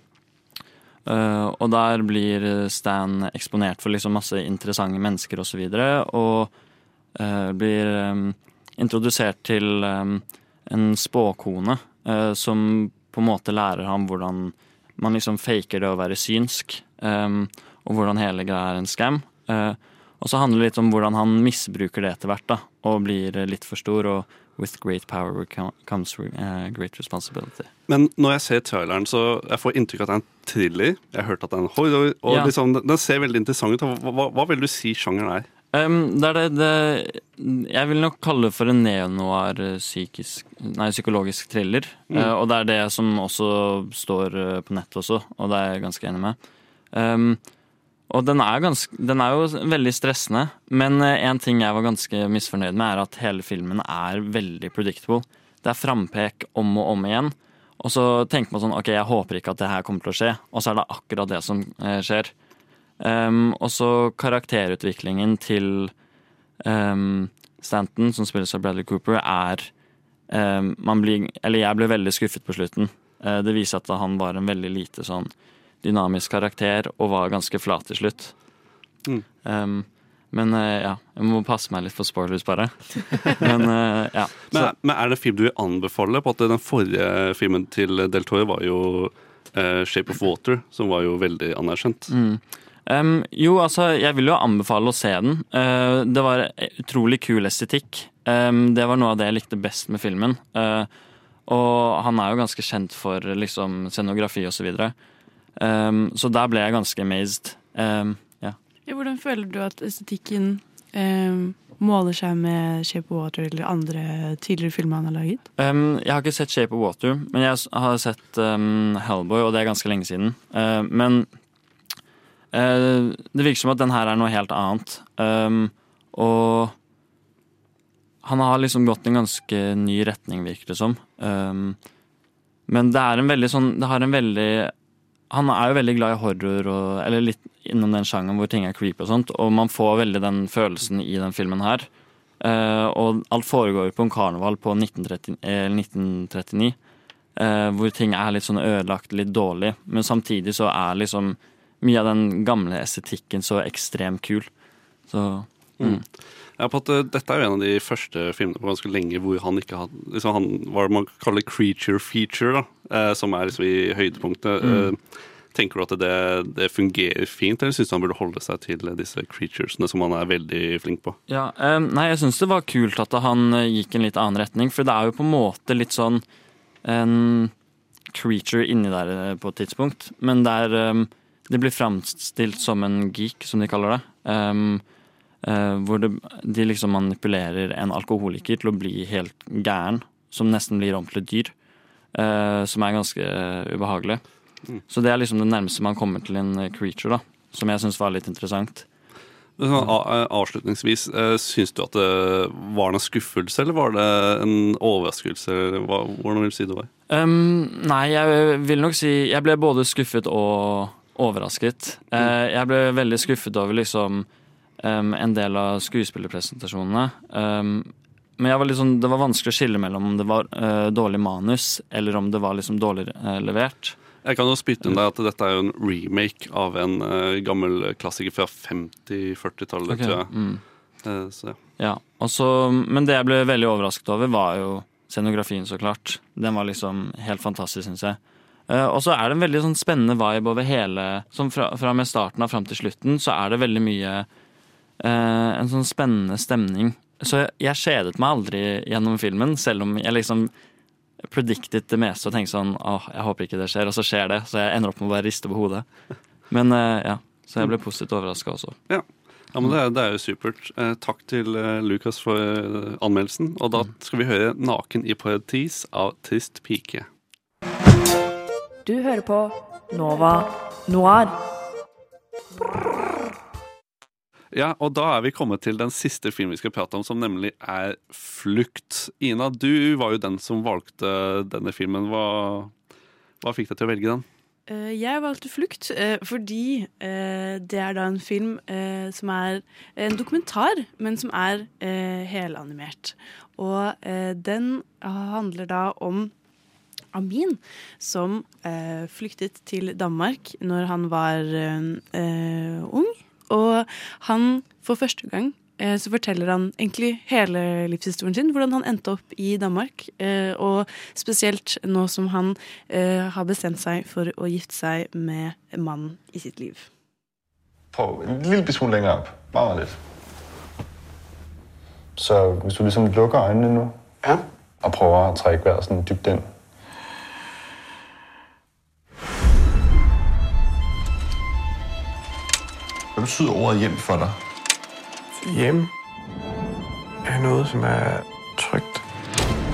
S: Uh, og der blir Stan eksponert for liksom masse interessante mennesker osv. Og, så videre, og uh, blir um, introdusert til um, en spåkone uh, som på en måte lærer ham hvordan man liksom faker det å være synsk. Um, og hvordan hele greia er en scam. og så handler det litt om hvordan han misbruker det etter hvert da, og blir litt for stor. og With great power comes great responsibility.
A: Men når jeg ser traileren, så jeg får inntrykk av at det er en thriller. Jeg har hørt at det er en horror, og
S: Ja.
A: liksom, den- ser veldig interessant ut. Hva, hva, hva vil du si sjangeren er?
S: Um, det er det, det Jeg vil nok kalle det for en neonoir eh, Nei, psykologisk thriller.
A: Mm.
S: Uh, og det er det som også står eh, på nettet også, og det er jeg ganske enig med. Um, og den er, ganske, den er jo veldig stressende, men eh, en ting jeg var ganske misfornøyd med, er at hele filmen er veldig predictable. Det er frampek om og om igjen. Og så tenker man sånn OK, jeg håper ikke at det her kommer til å skje. Og så er det akkurat det som eh, skjer. Um, og så karakterutviklingen til um, Stanton, som spilles av Bradley Cooper, er um, man blir, Eller jeg ble veldig skuffet på slutten. Uh, det viser at han var en veldig lite sånn dynamisk karakter og var ganske flat til slutt.
A: Mm.
S: Um, men uh, ja, jeg må passe meg litt for spoilers, bare. men uh, ja.
A: Men, men er det en film du vil anbefale? På at Den forrige filmen til Del Toro var jo uh, 'Shape of Water', som var jo veldig anerkjent.
S: Mm. Um, jo, altså, jeg vil jo anbefale å se den. Uh, det var utrolig kul estetikk. Um, det var noe av det jeg likte best med filmen. Uh, og han er jo ganske kjent for liksom scenografi og så videre. Um, så der ble jeg ganske amazed. Um, ja.
B: Ja, hvordan føler du at estetikken um, måler seg med Shape of Water eller andre tidligere filmer han har laget?
S: Jeg har ikke sett Shape of Water, men jeg har sett Hellboy, og det er ganske lenge siden. Uh, men uh, det virker som at den her er noe helt annet. Og han har liksom gått i en ganske ny retning, virker det som. Men det er en veldig sånn Det har en veldig Han er jo veldig glad i horror, og, eller litt innom den sjangeren hvor ting er creepy og sånt, og man får veldig den følelsen i den filmen her. Eh, og alt foregår på en karneval på 1930, eh, 1939. eh, hvor ting er litt sånn ødelagt, litt dårlig. Men samtidig så er liksom mye av den gamle estetikken så ekstremt kul. Så mm.
A: Ja, på at Dette er jo en av de første filmene på ganske lenge hvor han ikke har liksom han, Hva det man kaller creature feature, da, eh, som er liksom i høydepunktet.
S: Mm.
A: Eh, tenker du at det, det fungerer fint, eller syns du han burde holde seg til disse creaturesene som han er veldig flink på?
S: Ja, eh, nei, jeg syns det var kult at han gikk en litt annen retning, for det er jo på en måte litt sånn en creature inni der på et tidspunkt, men der um, det blir framstilt som en geek, som de kaller det. Um, hvor det, de liksom manipulerer en alkoholiker til å bli helt gæren, som nesten blir om til et dyr. eh, som er ganske eh, ubehagelig.
A: Mm.
S: Så det er liksom det nærmeste man kommer til en eh, creature, da. Som jeg syns var litt interessant.
A: Avslutningsvis, eh, syns du at det var en skuffelse, eller var det en overraskelse? Hvordan vil du si det var?
S: Um, nei, jeg vil nok si Jeg ble både skuffet og overrasket. Mm. jeg ble veldig skuffet over liksom um, en del av skuespillerpresentasjonene. Um, men var sånn, det var vanskelig å skille mellom om det var uh, dårlig manus, eller om det var liksom dårlig uh, levert.
A: Jeg kan jo spytte inn deg at dette er jo en remake av en uh, gammel klassiker fra 50-40-tallet,
S: okay.
A: tror jeg.
S: mm.
A: Eh, så ja.
S: Ja, også, Men det jeg ble veldig overrasket over, var jo scenografien, så klart. Den var liksom helt fantastisk, syns jeg. Uh, og så er det en veldig sånn spennende vibe over hele Som fra, fra med starten av fram til slutten, så er det veldig mye eh, En sånn spennende stemning. Så jeg, jeg kjedet meg aldri gjennom filmen, selv om jeg liksom predicted det meste og tenkte sånn åh, jeg håper ikke det skjer, og så skjer det. Så jeg ender opp med å bare riste på hodet. Men eh, ja, så jeg ble positivt overraska også.
A: Ja. Ja, men det, er- det er jo supert. Eh, takk til eh, Lukas for eh, anmeldelsen. Og da skal vi høre 'Naken i paradis' av Trist pike.
R: Du hører på Nova Noir.
A: Ja, og da er vi kommet til den siste filmen vi skal prate om, som nemlig er 'Flukt'. Ina, du var jo den som valgte denne filmen. Hva, hva fikk deg til å velge den?
B: Eh, Jeg valgte 'Flukt' eh, fordi eh, det er da en film som er en dokumentar, men som er helanimert. Og den handler da om Amin, som flyktet til Danmark når han var ung. Og han, for første gang, eh, så forteller han egentlig hele livshistorien sin. Hvordan han endte opp i Danmark. Eh, og spesielt nå som han eh, har bestemt seg for å gifte seg med mannen i sitt liv.
U: Prøv en bitte smule lenger opp. Bare litt. Så hvis du liksom lukker øynene nå
Q: ja.
U: og prøver å trekke hver sånn dypt ind.
P: Hvad betyder ordet hjem for dig?
Q: Hjem er noget, som er trygt.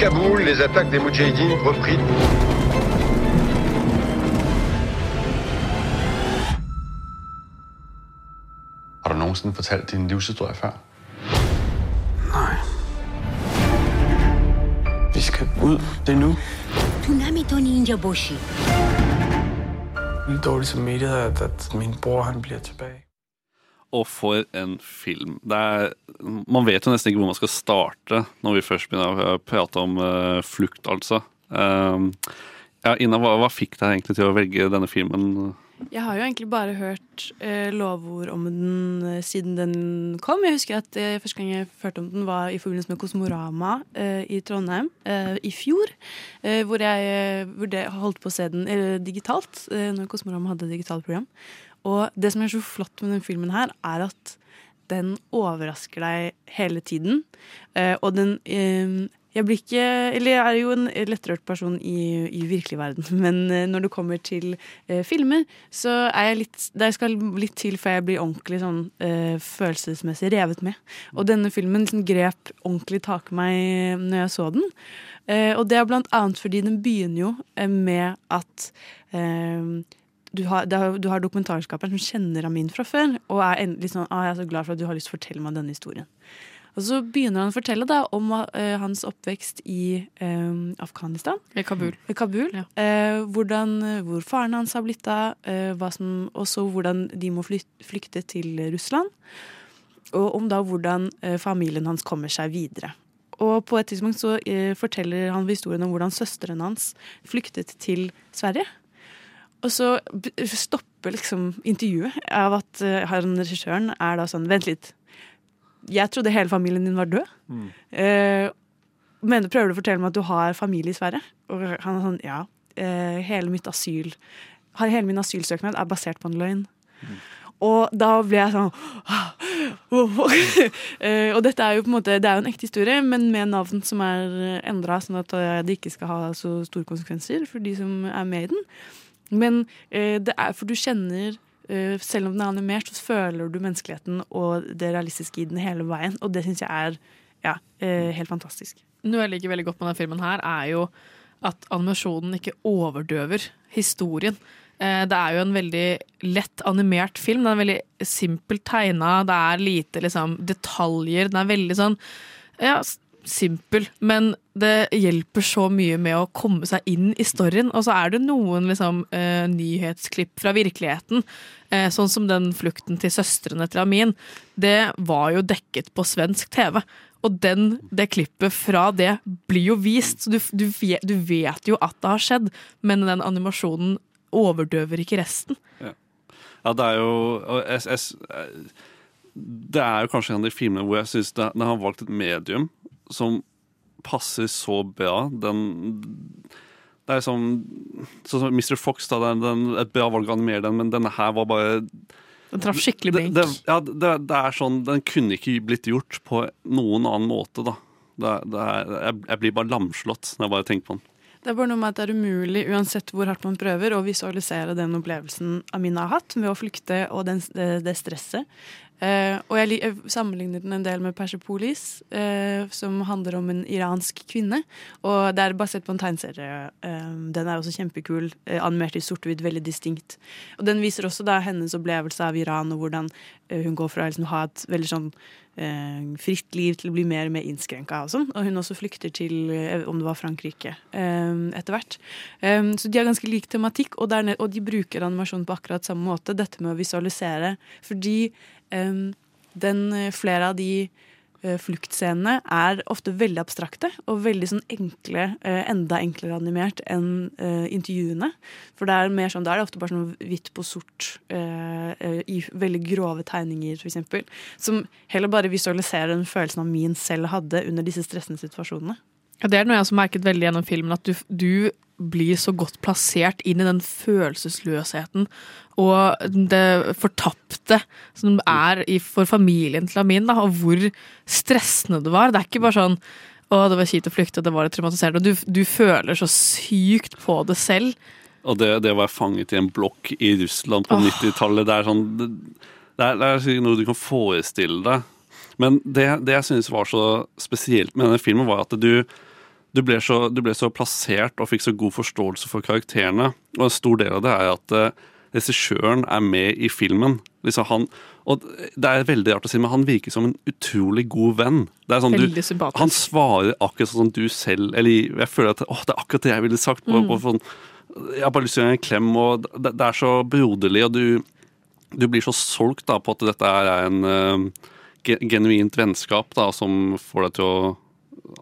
V: Kaboul, les attaques des Moudjahidines repris.
U: Har du nogensinde fortalt din livshistorie før?
Q: Nej. Vi skal ud. Det er nu.
J: Tsunami Ninja Boshi.
Q: Lidt dårlig samvittighed, at, at min bror han bliver tilbage.
A: Og for en film. Er, man vet jo nesten ikke hvor man skal starte når vi først begynner å prate om uh, flukt, altså. Um, ja, Ina, hva, hva fikk deg egentlig til å velge denne filmen?
B: Jeg har jo egentlig bare hørt uh, lovord om den uh, siden den kom. Jeg husker at første gang jeg hørte om den, var i forbindelse med Kosmorama i Trondheim i fjor. hvor jeg holdt på å se den digitalt, når Kosmorama hadde digitalt program. Og det som er så flott med den filmen her, er at den overrasker deg hele tiden. Eh, og den eh, Jeg blir ikke Eller jeg er jo en lettrørt person i, i virkelig verden, men eh, når det kommer til filmer, så er jeg litt Det skal litt til før jeg blir ordentlig sånn følelsesmessig revet med. Og denne filmen liksom grep ordentlig tak i meg når jeg så den. Og det er blant annet fordi den begynner jo med at du har, det du har dokumentarskaperen som kjenner Amin fra før, og er endelig sånn, ah, jeg er så glad for at du har lyst til å fortelle meg denne historien. Og så begynner han å fortelle da om uh, hans oppvekst i eh, Afghanistan.
C: I Kabul.
B: I Kabul. Eh, hvordan, hvor faren hans har blitt av, eh, og så hvordan de må flykte til Russland. og om da hvordan familien hans kommer seg videre. Og på et tidspunkt så forteller han historien om hvordan søsteren hans flyktet til Sverige. Og så stopper liksom intervjuet av at uh, han regissøren er da sånn Vent litt. Jeg trodde hele familien din var død. Eh, men prøver du å fortelle meg at du har familie i Sverige? Og han er sånn, ja. Uh, hele mitt asyl Hele min asylsøknad er basert på en løgn. Og da ble jeg sånn Eh, Og dette er jo på en måte Det er jo en ekte historie, men med navn som er endra, sånn at det ikke skal ha så store konsekvenser for de som er med i den. Men eh, det er for du kjenner eh, Selv om den er animert, så føler du menneskeligheten og det realistiske i den hele veien. Og det syns jeg er ja, eh, helt fantastisk.
C: Noe jeg liker veldig godt med denne filmen her, er jo at animasjonen ikke overdøver historien. Det er jo en veldig lett animert film. Den er veldig simpelt tegna. Det er lite liksom, detaljer. Den er veldig sånn ja, simpel, men det hjelper så mye med å komme seg inn i storyen. Og så er det noen liksom, eh, nyhetsklipp fra virkeligheten, eh, sånn som den flukten til søstrene til Amin. Det var jo dekket på svensk TV. Og den, det klippet fra det blir jo vist, så du, du, vet, du vet jo at det har skjedd, men den animasjonen overdøver ikke resten.
A: Ja, det er jo og jeg, jeg, Det er jo kanskje en av de filmene hvor jeg syns det har valgt et medium som passer så bra. Den Det er sånn Sånn som Mr. Fox, da. Den, den, et bra valg å animere den, men denne her var bare
C: Den traff skikkelig
A: det,
C: blink.
A: det, ja, det, det er sånn Den kunne ikke blitt gjort på noen annen måte, da. Det, det er, jeg, jeg blir bare lamslått når jeg bare tenker på den.
B: Det er bare noe med at det er umulig, uansett hvor hardt man prøver, å visualisere den opplevelsen Amina har hatt med å flykte og den, det, det stresset. Eh, og jeg, jeg sammenligner den en del med Persepolis, eh, som handler om en iransk kvinne. Og det er basert på en tegneserie. Eh, den er også kjempekul, eh, animert i sort-hvitt, veldig distinkt. Og den viser også da hennes opplevelse av Iran, og hvordan eh, hun går fra å liksom, ha et veldig sånn eh, fritt liv til å bli mer og mer innskrenka. Og, sånn. og hun også flykter til eh, om det var Frankrike eh, etter hvert. Eh, så de har ganske lik tematikk, og, og de bruker animasjon på akkurat samme måte. Dette med å visualisere. Fordi eh, den, eh, flere av de eh, fluktscenene er ofte veldig abstrakte og veldig sånn enkle, eh, enda enklere animert enn intervjuene. For det er mer sånn, da er det ofte bare sånn hvitt på sort i veldig grove tegninger, eksempel. Som heller bare visualiserer den følelsen av min selv hadde under disse stressende situasjonene.
C: Ja, det er noe jeg har merket veldig gjennom filmen, at du, du blir så godt plassert inn i den følelsesløsheten og det fortapte som er i, for familien til Amin, da, og hvor stressende det var. Det er ikke bare sånn å, det var kjipt å flykte, det var traumatiserende. Du, du føler så sykt på det selv.
A: Og det, det å være fanget i en blokk i Russland på
C: oh.
A: 90-tallet, det er sånn det, det, er, det er noe du kan forestille deg. Men det, det jeg synes var så spesielt med denne filmen, var at du, du, ble så, du ble så plassert og fikk så god forståelse for karakterene. Og en stor del av det er at eh, regissøren er med i filmen. Liksom han, og det er veldig rart å si, men han virker som en utrolig god venn. Det er sånn, du, han svarer akkurat sånn som du selv Eller jeg føler at å, det er akkurat det jeg ville sagt. På,
C: Mm.
A: på, sånn, jeg har bare lyst til å gi en klem, og det, det er så broderlig, og du, du blir så solgt da, på at dette er en uh, genuint vennskap da, som får deg til å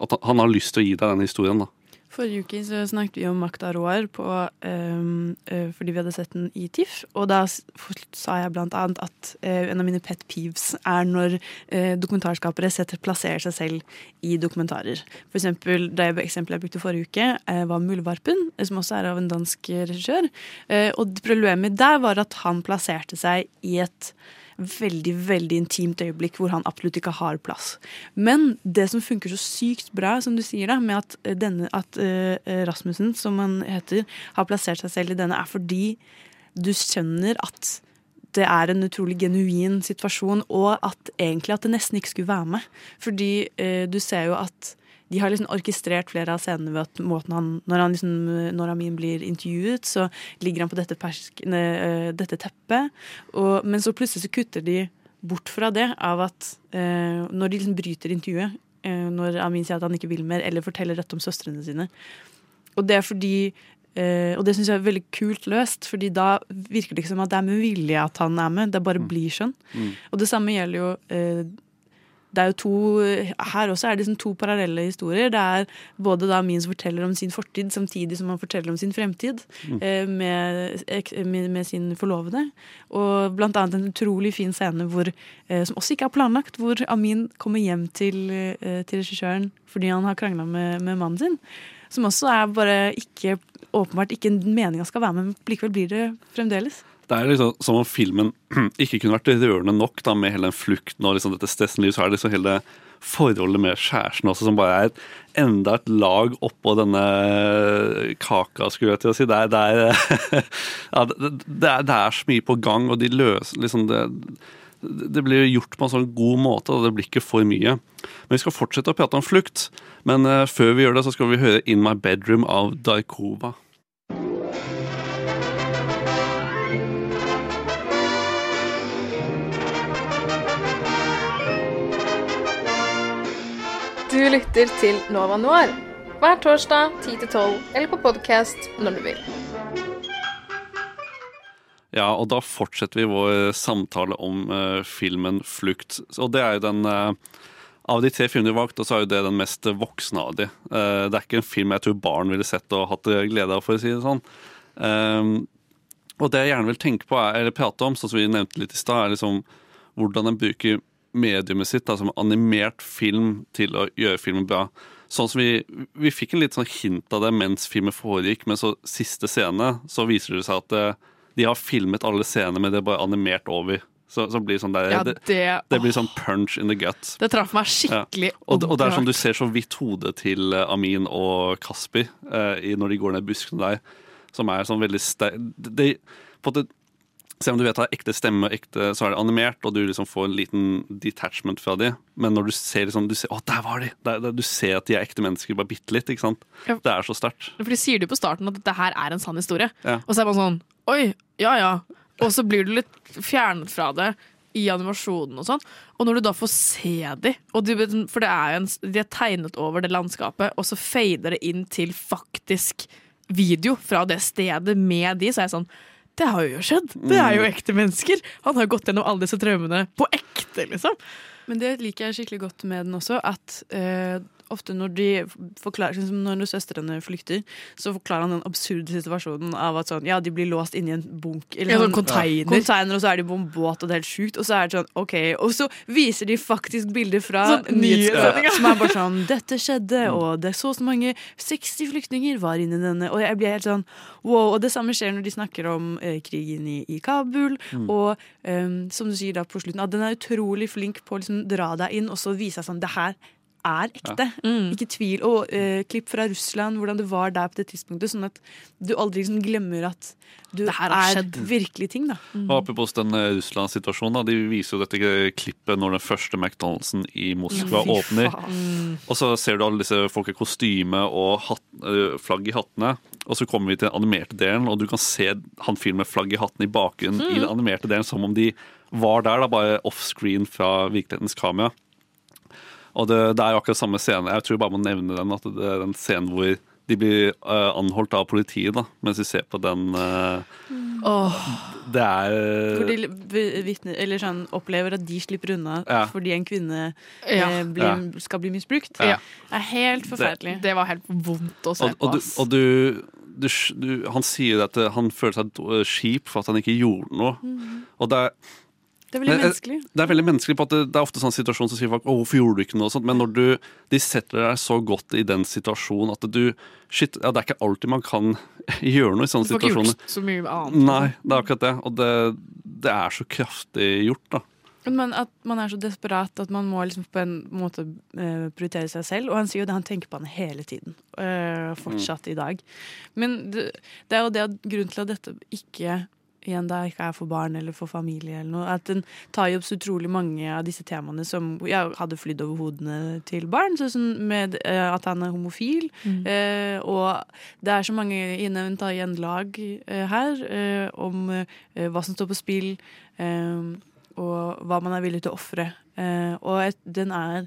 A: At han har lyst til å gi deg denne historien. da.
B: Forrige uke så snakket vi om Makta Roar på, um, uh, fordi vi hadde sett den i TIFF. Og da sa jeg blant annet at uh, en av mine pet peeves er når uh, dokumentarskapere setter, plasserer seg selv i dokumentarer. For eksempel det eksempelet jeg brukte forrige uke, var Muldvarpen, som også er av en dansk regissør. Og problemet der var at han plasserte seg i et veldig veldig intimt øyeblikk hvor han absolutt ikke har plass. Men det som funker så sykt bra, som du sier da, med at, eh, denne, at uh, Rasmussen, som han heter, har plassert seg selv i denne, er fordi du skjønner at det er en utrolig genuin situasjon, og at egentlig at det nesten ikke skulle være med. Fordi uh, du ser jo at de har liksom orkestrert flere av scenene ved at måten han, når, han liksom, når Amin blir intervjuet, så ligger han på dette, persk, ne, eh, dette teppet. Og, men så plutselig så kutter de bort fra det av at eh, når de liksom bryter intervjuet, eh, når Amin sier at han ikke vil mer, eller forteller dette om søstrene sine. Og det er fordi Uh, og det syns jeg er veldig kult løst, fordi da virker det ikke som at det er med vilje at han er med, det bare blir sånn.
A: Mm.
B: Og det samme gjelder jo eh, det er jo to, Her også er det liksom to parallelle historier. Det er både da som forteller om sin fortid, samtidig som han forteller om sin fremtid
W: Mm.
B: eh, med, med, med sin forlovede. Og blant annet en utrolig fin scene hvor, eh, som også ikke er planlagt, hvor Amin kommer hjem til, eh, til regissøren fordi han har krangla med, med mannen sin. Som også er bare ikke åpenbart ikke meninga skal være med, men likevel blir det fremdeles.
A: Det er liksom som om filmen ikke kunne vært rørende nok da, med hele den flukten og liksom dette stressenlivet. Så er det liksom hele forholdet med kjæresten også, som bare er et, enda et lag oppå denne kaka, skulle jeg til å si. Det er, det er, ja, det, er, det er så mye på gang, og de løser liksom det, det blir gjort på en sånn god måte, og det blir ikke for mye. Men vi skal fortsette å prate om flukt. Men eh, før vi gjør det, så skal vi høre In My Bedroom av Daikova.
W: Du lytter til Nova Noir hver torsdag 10-12 eller på podkast når du vil.
A: Ja, og da fortsetter vi vår samtale om eh, filmen Flukt. Og det er jo den eh, Av de tre filmene vi har valgt, så er jo det den mest voksne av de. Eh, det er ikke en film jeg tror barn ville sett og hatt glede av, for å si det sånn. Eh, og det jeg gjerne vil tenke på, er, eller prate om, sånn som vi nevnte litt i stad, er liksom hvordan en bruker mediumet sitt, da, som animert film, til å gjøre filmen bra. Sånn som vi, vi fikk en litt sånn hint av det mens filmen foregikk, men så siste scene så viser det seg at det, de har filmet alle scenene, men det er bare animert over. Så, så blir sånn der,
C: Ja,
A: det,
C: det-
A: det blir sånn punch in the gut.
C: Det traff meg skikkelig.
A: Ja. Og, og det er sånn du ser så vidt hodet til eh, Amin og Kasper eh, når de går ned buskene der, som er sånn veldig sterk de, på måte, Selv om du vet det er ekte stemme, ekte, så er det animert, og du liksom får en liten detachment fra de. Men når du ser liksom, du ser, å, der var de! Der, der, du ser at de er ekte mennesker, bare bitte litt. ikke sant?
C: Ja.
A: Det er så sterkt.
C: For de sier det på starten at dette her er en sann historie.
A: Ja.
C: Og så er man sånn Oi, ja ja. Og så blir du litt fjernet fra det i animasjonen og sånn. Og når du da får se de, du, for det er en, de er tegnet over det landskapet, og så fader det inn til faktisk video fra det stedet med de, så er jeg sånn det har jo skjedd! Det er jo ekte mennesker! Han har gått gjennom alle disse traumene på ekte, liksom.
B: Men det liker jeg skikkelig godt med den også, at eh, ofte når de forklarer liksom Når søstrene flykter, så forklarer han den absurde situasjonen av at sånn, ja, de blir låst inni en bunk
C: Ja, sånn container.
B: container, og så er de på en båt, og det er helt sjukt. Og så er det sånn, ok, og så viser de faktisk bilder fra
C: Sånn
B: nyhetssendinga som er bare sånn Dette skjedde, og det er så så mange 60 flyktninger var inni denne. Og jeg blir helt sånn wow. Og det samme skjer når de snakker om eh, krigen i, i Kabul.
W: Mm.
B: Og em, som du sier da på slutten, at den er utrolig flink på å liksom dra deg inn og så vise deg sånn Det her er ekte. Ikke tvil. Og uh, klipp fra Russland, hvordan det var der på det tidspunktet. Sånn at du aldri liksom glemmer at du
C: Det her
B: er
C: skjedd.
B: virkelig ting, da.
A: Og apropos den eh, Russland-situasjonen, de viser jo dette klippet når den første McDonald'sen i Moskva
B: ja,
A: åpner.
B: Mm.
A: Og så ser du alle disse folk i kostyme og hat, uh, flagg i hattene. Og så kommer vi til den animerte delen, og du kan se han fyren med flagg i hatten i bakgrunnen i den animerte delen, som om de var der, da, bare offscreen fra virkelighetens kamera. Og det, det er jo akkurat samme scene. Jeg tror jeg bare må nevne den. At det er den scenen hvor de blir uh, anholdt av politiet da, mens de ser på den uh,
B: Åh.
A: Det er
B: Hvor de vitner, eller sånn, opplever at de slipper unna
A: Ja.
B: fordi en kvinne
C: Ja.
B: eh, blir,
A: Ja.
B: skal bli misbrukt.
A: Ja.
B: Det er helt forferdelig.
C: Det var helt vondt å se
A: og,
C: på.
A: og, du, og du, du, du Han sier at han føler seg skip kjip for at han ikke gjorde noe.
B: Mm.
A: Og det er
B: Det er veldig
A: eh,
B: menneskelig.
A: Det er veldig menneskelig på at det, det er ofte sånn situasjon som sier folk, å, hvorfor gjorde du ikke noe sånt, men når du, de setter deg så godt i den situasjonen at du shit, ja, Det er ikke alltid man kan gjøre noe i sånne situasjoner.
C: Du får ikke gjort så mye annet.
A: Nei, det er akkurat det. Og det, det er så kraftig gjort, da.
B: Men at man er så desperat at man må liksom på en måte eh, prioritere seg selv. Og han sier jo det, han tenker på han hele tiden. eh, fortsatt i dag. Men det, det er jo det at grunnen til at dette ikke igjen da ikke er for barn eller for familie eller noe, at den tar jo opp så utrolig mange av disse temaene som jeg hadde flydd over hodene til barn, sånn med uh, at han er homofil.
C: Mm.
B: Uh, og det er så mange innevnt i en lag uh, her om hva som står på spill. og hva man er villig til å ofre. Og et, den er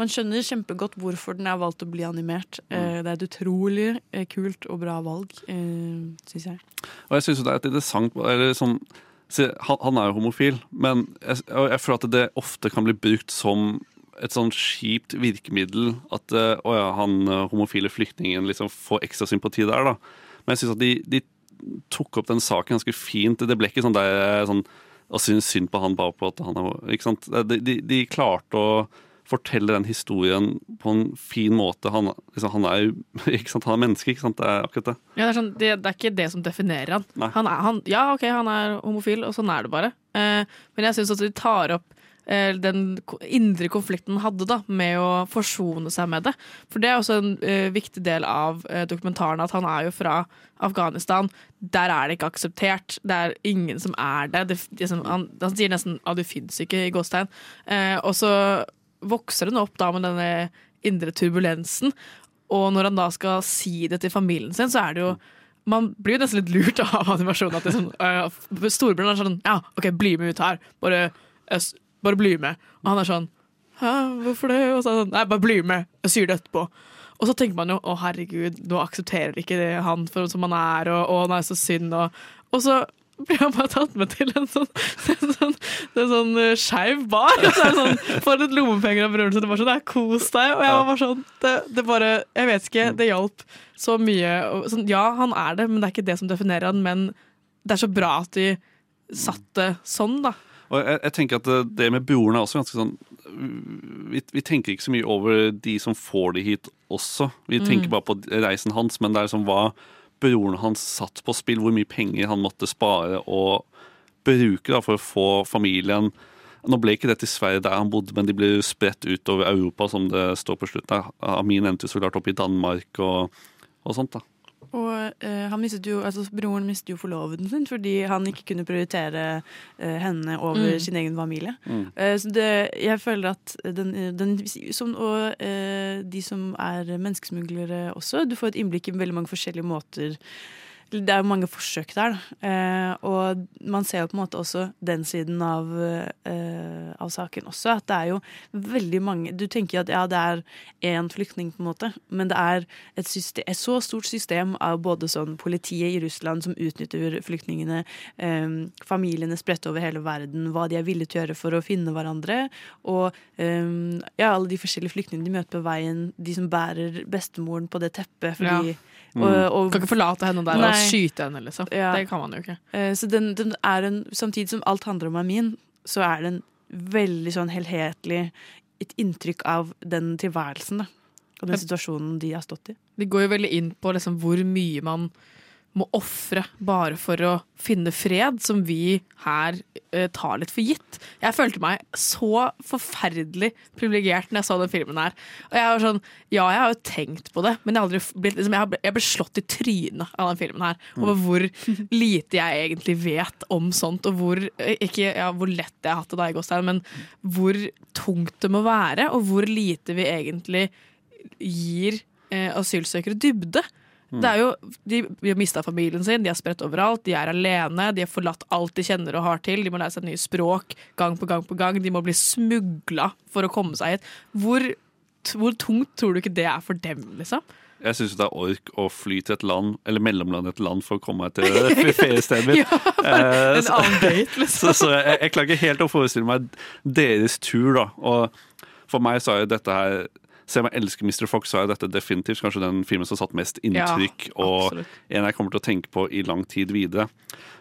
B: man skjønner kjempegodt hvorfor den er valgt å bli animert. Mm. det er et utrolig eh, kult og bra valg, uh, syns jeg.
A: Og jeg synes det er et interessant eller sånn, han, han er jo homofil, men jeg, jeg føler at det ofte kan bli brukt som et sånn kjipt virkemiddel. At eh, å ja, han eh, homofile flyktningen liksom får ekstra sympati der, da. Men jeg syns at de, de tok opp den saken ganske fint. Det ble ikke sånn der sånn å synes synd på han bare på at han er ikke sant? De, de, de klarte å fortelle den historien på en fin måte. Han, liksom, han er jo ikke sant? Han er menneske, ikke sant? Det er akkurat det.
C: Ja, det, er sånn, det, det er ikke det som definerer han. Han, er, han ja, ok, han er homofil, og sånn er det bare. Eh, men jeg syns også de tar opp eh, den indre konflikten han hadde da, med å forsone seg med det. For det er også en eh, viktig del av eh, dokumentaren, at han er jo fra Afghanistan. Der er det ikke akseptert. Det er ingen som er det. det, liksom, han, han sier nesten 'ah, du fins ikke, i gåstegn. Eh, og så vokser hun opp da med denne indre turbulensen. Og når han da skal si det til familien sin, så er det jo man blir jo nesten litt lurt av animasjonen. At det er sånn, øh, Storebroren er sånn Ja, OK, bli med ut her. Bare, øh, bare bli med. Og han er sånn Hæ, hvorfor det? Og så er han sånn Nei, bare bli med. Jeg sier det etterpå. Og så tenker man jo å herregud, nå aksepterer ikke det han for som han er, og å nei, så synd, og, og så blir han bare tatt med til en sånn, en sånn, en sånn uh, skeiv bar. Så sånn, Får litt lommepenger av broren sin, Det var sånn, det er kos deg. Og jeg var bare sånn, det, det bare, jeg vet ikke, det hjalp så mye. Sånn, ja, han er det, men det er ikke det som definerer han, men det er så bra at de satte sånn, da.
A: Og jeg, jeg tenker at det, det med broren er også ganske sånn vi, vi tenker ikke så mye over de som får de hit også. Vi
C: Mm.
A: tenker bare på reisen hans, men det er liksom hva broren hans satt på spill, hvor mye penger han måtte spare og bruke da, for å få familien Nå ble ikke det til Sverige der han bodde, men de ble spredt utover Europa, som det står på slutten. Amin endte så klart opp i Danmark og, og sånt. da.
B: Og eh, han mistet jo, altså Broren mistet jo forloveden sin fordi han ikke kunne prioritere eh, henne over
C: Mm.
B: sin egen familie.
C: Mm.
B: Eh, så det, jeg føler at den, den som, Og eh, de som er menneskesmuglere også. Du får et innblikk i veldig mange forskjellige måter. Det er jo mange forsøk der, da. Eh, og man ser jo på en måte også den siden av, eh, av saken også. At det er jo veldig mange Du tenker at ja, det er én flyktning, på en måte, men det er et, system, et så stort system av både sånn politiet i Russland som utnytter flyktningene, eh, familiene spredt over hele verden, hva de er villige til å gjøre for å finne hverandre, og ja, alle de forskjellige flyktningene de møter på veien, de som bærer bestemoren på det teppet fordi
C: Mm.
B: og, og,
C: Kan ikke forlate henne der og skyte henne, liksom.
B: Ja.
C: Det kan man jo ikke.
B: Eh, Så den, den er en, samtidig som alt handler om Amin, så er det en veldig sånn helhetlig et inntrykk av den tilværelsen da, og den situasjonen de har stått i.
C: De går jo veldig inn på liksom hvor mye man må ofre bare for å finne fred, som vi her uh, tar litt for gitt. Jeg følte meg så forferdelig privilegert når jeg så den filmen her. Og jeg var sånn, Ja, jeg har jo tenkt på det, men jeg, aldri blitt, liksom, jeg, jeg ble slått i trynet av den filmen her. Over hvor lite jeg egentlig vet om sånt, og hvor, eh, ikke, ja, hvor lett jeg har hatt det da i Gåstein, men hvor tungt det må være, og hvor lite vi egentlig gir eh, asylsøkere dybde. Det er jo, de, de har mista familien sin, de er spredt overalt, de er alene, de har forlatt alt de kjenner og har til. De må lære seg nye språk gang på gang på gang. De må bli smugla for å komme seg hit. Hvor, hvor tungt tror du ikke det er for dem, liksom?
A: Jeg syns det er ork å fly til et land, eller mellomlande et land, for å komme meg til feriestedet mitt.
C: Ja,
A: Eh,
C: en annen date, liksom.
A: Så, så jeg, jeg klarer ikke helt å forestille meg deres tur, da. Og for meg så er jo dette her selv om jeg elsker Mr. Fox, så er dette definitivt kanskje den filmen som har satt mest inntrykk,
C: Ja,
A: og en jeg kommer til å tenke på i lang tid videre.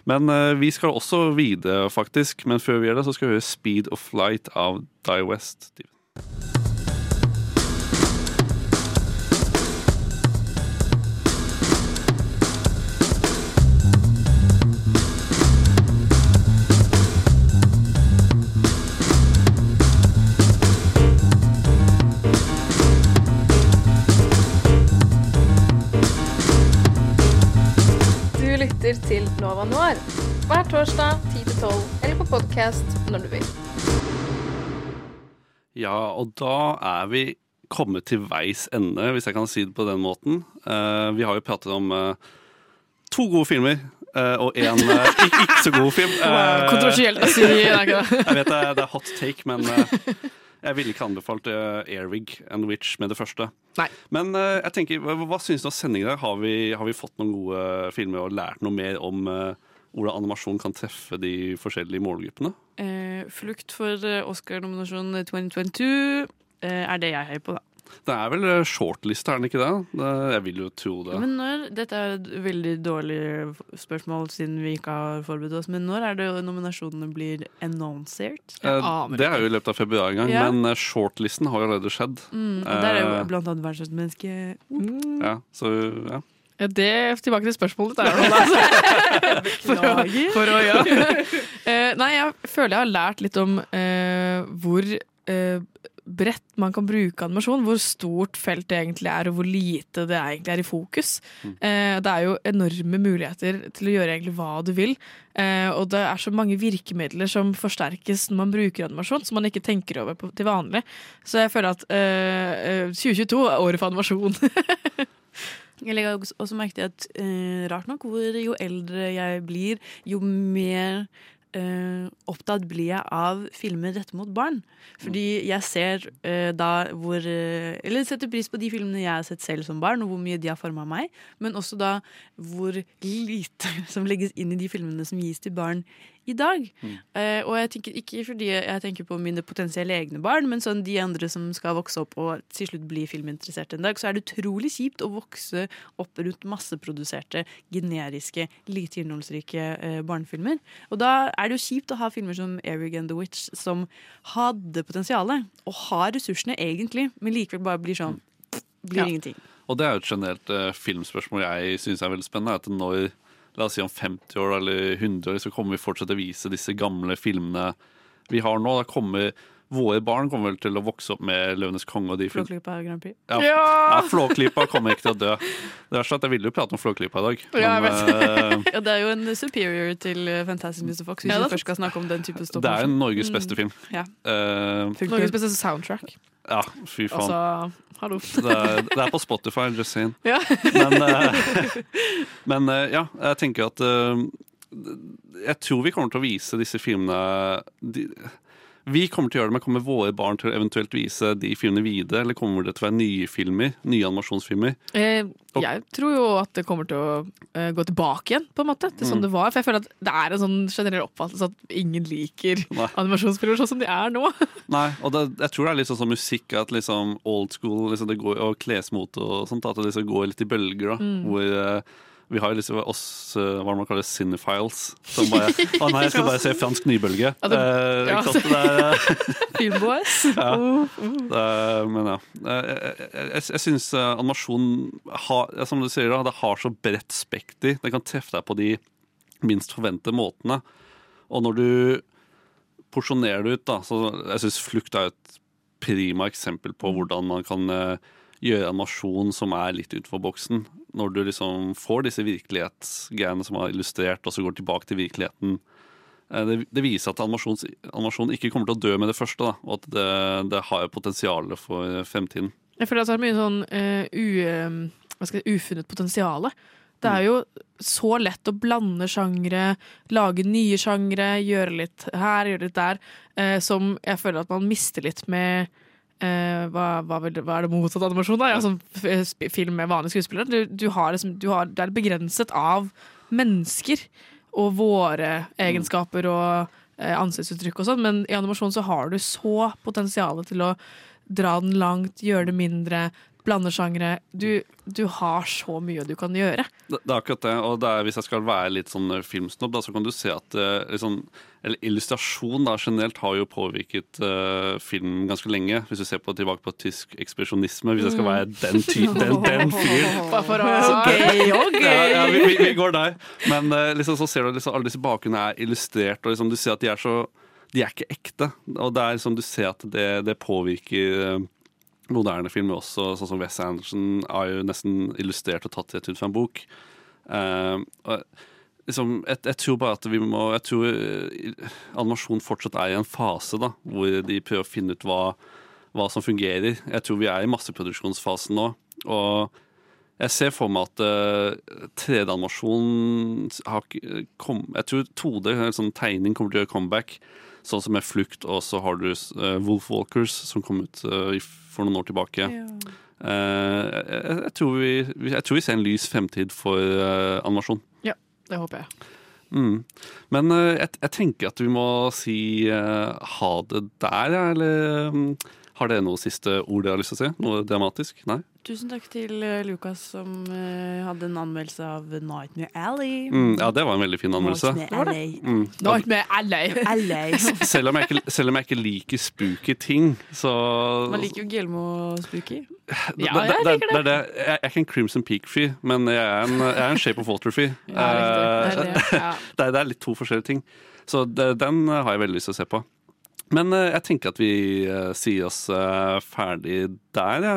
A: Men uh, vi skal også videre, faktisk. Men før vi gjør det, så skal vi høre 'Speed of Flight' av Die West.
W: Du lytter til Nova Noir hver torsdag 10-12 eller på podkast når du vil.
A: Ja, og da er vi kommet til veis ende, hvis jeg kan si det på den måten. Uh, vi har jo pratet om uh, to gode filmer. Uh, og en eh, ikke, ikke så god film. Eh,
C: kontroversielt å si, det ikke det.
A: jeg vet det det er hot take, men Jeg ville ikke anbefalt uh, Airwig and Witch med det første.
C: Nei.
A: Men uh, jeg tenker, hva, hva syns du av sendingen? Har, vi- har vi fått noen gode filmer og lært noe mer om uh, hvordan animasjon kan treffe de forskjellige målgruppene?
B: Eh, flukt for eh, Oscar-nominasjon 2022 eh, er det jeg heier på, da.
A: Det er vel eh, shortlist, er den ikke det? det? Jeg vil jo tro det.
B: Men når, Dette er et veldig dårlig spørsmål siden vi ikke har forberedt oss, men når er det nominasjonene blir annonsert?
A: Eh, det er jo i løpet av februar en gang,
B: Ja.
A: men eh, shortlisten har jo allerede skjedd.
B: Mm, og der er jo
A: Eh,
B: blant annet verdensmenneske mm.
A: ja, så ja.
C: Ja, det Tilbake til spørsmålet ditt. er altså. For å, for å ja. uh, nei, jeg føler jeg har lært litt om uh, hvor eh, bredt man kan bruke animasjon. Hvor stort feltet egentlig er, og hvor lite det egentlig er i fokus. Eh, det er jo enorme muligheter til å gjøre egentlig hva du vil. Eh, og det er så mange virkemidler som forsterkes når man bruker animasjon, som man ikke tenker over på, til vanlig. Så jeg føler at eh, eh, 2022 er året for animasjon.
B: Jeg legger også- også merke til at eh, rart nok, hvor jo eldre jeg blir, jo mer eh, opptatt blir jeg av filmer rettet mot barn. Fordi jeg ser eh, da hvor eh, Eller setter pris på de filmene jeg har sett selv som barn, og hvor mye de har forma meg. Men også da hvor lite som legges inn i de filmene som gis til barn i dag. Eh, og jeg tenker ikke fordi jeg tenker på mine potensielle egne barn, men sånn de andre som skal vokse opp og til slutt bli filminteressert en dag, så er det utrolig kjipt å vokse opp rundt masseproduserte, generiske, lite innholdsrike uh, barnefilmer. Og da er det jo kjipt å ha filmer som Eric and the Witch, som hadde potensialet, og har ressursene egentlig, men likevel bare blir sånn Blir
A: Ja.
B: ingenting.
A: Og det er jo et generelt uh, filmspørsmål jeg syns er veldig spennende. At når La oss si om 50 år eller 100 år, så kommer vi fortsatt til å vise disse gamle filmene vi har nå. Da kommer Våre barn kommer vel til å vokse opp med 'Løvenes konge' og de filmene.
B: Flåklypa Grand Prix.
A: Ja, ja! Flåklypa kommer ikke til å dø. Det er sånn at Jeg ville jo prate om Flåklypa i dag.
B: Ja, jeg
A: men, eh,
B: ja, det er jo en superior til eh, Fantastic Mr. Fox, hvis
C: Ja,
B: vi først skal snakke om den type stopp.
A: det er Norges beste
B: Mm.
A: film.
B: Ja.
A: Uh,
C: Norges beste soundtrack.
A: Ja, fy faen.
C: Altså, hallo.
A: Det det er på Spotify, just saying.
C: Ja.
A: Men, uh, men uh, ja, jeg tenker at uh, Jeg tror vi kommer til å vise disse filmene de, Vi kommer til å gjøre det, men kommer våre barn til å eventuelt vise de filmene videre? Eller kommer det til å være nye filmer? Nye animasjonsfilmer?
C: Eh, jeg tror jo at det kommer til å eh, gå tilbake igjen, på en måte, til sånn
A: Mm.
C: det var. For jeg føler at det er en sånn generell oppfattelse at ingen liker
A: Nei.
C: animasjonsfilmer sånn som de er nå.
A: Nei, og det, jeg tror det er litt sånn som musikk, at liksom old school liksom det går, og klesmote og sånt, at det liksom går litt i bølger. da,
C: Mm.
A: Hvor eh, vi har jo liksom oss, eh, hva man kaller cinephiles, som bare Å nei, jeg skal bare se fransk nybølge.
C: Ja, det-
A: Eh, ikke sant?
C: Filmboys.
A: Ja.
C: Uh, uh.
A: det men ja. Eh, Jeg, jeg, jeg, syns animasjon har, som du sier, det har så bredt spekter. Det kan treffe deg på de minst forventede måtene. Og når du porsjonerer det ut, da, så jeg syns Flukt er et prima eksempel på hvordan man kan eh, gjøre animasjon som er litt utenfor boksen. Når du liksom får disse virkelighetsgreiene som er illustrert, og så går tilbake til virkeligheten. Eh, Det, det viser at animasjon, animasjon ikke kommer til å dø med det første, da, og at det, det har potensial for fremtiden.
C: Jeg føler at det er mye sånn uh, u, eh, si, ufunnet potensiale. Det er jo så lett å blande sjangre, lage nye sjangre, gjøre litt her, gjøre litt der, eh, som jeg føler at man mister litt med eh, hva, hva, hva er det motsatt animasjon? da? Ja, sånn film med vanlige skuespillere. Du, du har liksom, du har, det er begrenset av mennesker og våre egenskaper og uh, ansiktsuttrykk og sånn, men i animasjon så har du så potensial til å dra den langt, gjøre det mindre, blande sjangre. Du, du har så mye du kan gjøre.
A: Det, det er akkurat det. Og det er, hvis jeg skal være litt sånn filmsnobb, da, så kan du se at eh, liksom, eller illustrasjon da, generelt har jo påvirket uh, film ganske lenge. Hvis du ser på, tilbake på tysk ekspresjonisme, hvis jeg skal være den, ty den, den fyren.
C: Bare for å
A: Så-
C: Ok, ok.
A: Ja, ja, vi, vi, vi går der. Men uh, liksom, så ser du liksom, alle disse bakgrunnene er illustrert, og liksom, du ser at de er så De er ikke ekte. Og det er liksom, du ser at det, det påvirker eh, moderne filmer også, sånn som Wes Anderson er jo nesten illustrert og tatt rett ut fra en bok. Uh, og liksom, jeg, jeg tror bare at vi må Jeg tror eh, animasjon fortsatt er i en fase da, hvor de prøver å finne ut hva, hva som fungerer. Jeg tror vi er i masseproduksjonsfasen nå. Og jeg ser for meg at uh, 3D-animasjon har kom, Jeg tror 2D, sånn tegning, kommer til å gjøre comeback. Sånn som med Flukt, og så har du uh, Wolf Walkers, som kom ut eh, for noen år tilbake. Eh, jeg, jeg, tror vi, jeg tror vi ser en lys fremtid for eh, animasjon.
C: Ja, det håper jeg.
A: Mm. Men eh, jeg, jeg tenker at vi må si eh, ha det der, eller um, har dere noe siste ord dere har lyst til å si? Noe dramatisk? Nei?
B: Tusen takk til eh, Lukas som uh, hadde en anmeldelse av Nightmare Alley.
A: Mm, ja, det var en veldig fin anmeldelse.
B: Nightmare Alley.
A: Mm.
C: Nightmare Alley.
A: Selv om, jeg ikke, selv om jeg ikke liker spooky ting, så
B: Man liker jo Guillermo Spooky.
A: det, det, det, det, er det. Jeg jeg er ikke en Crimson Peak-fyr, men jeg er en, jeg er en Shape of Water-fyr.
B: Ja, riktig. Det er det, ja.
A: det, er- det er litt to forskjellige ting. Så det, den har jeg veldig lyst til å se på. Men eh, jeg tenker at vi eh, sier oss eh, ferdig der. Ja.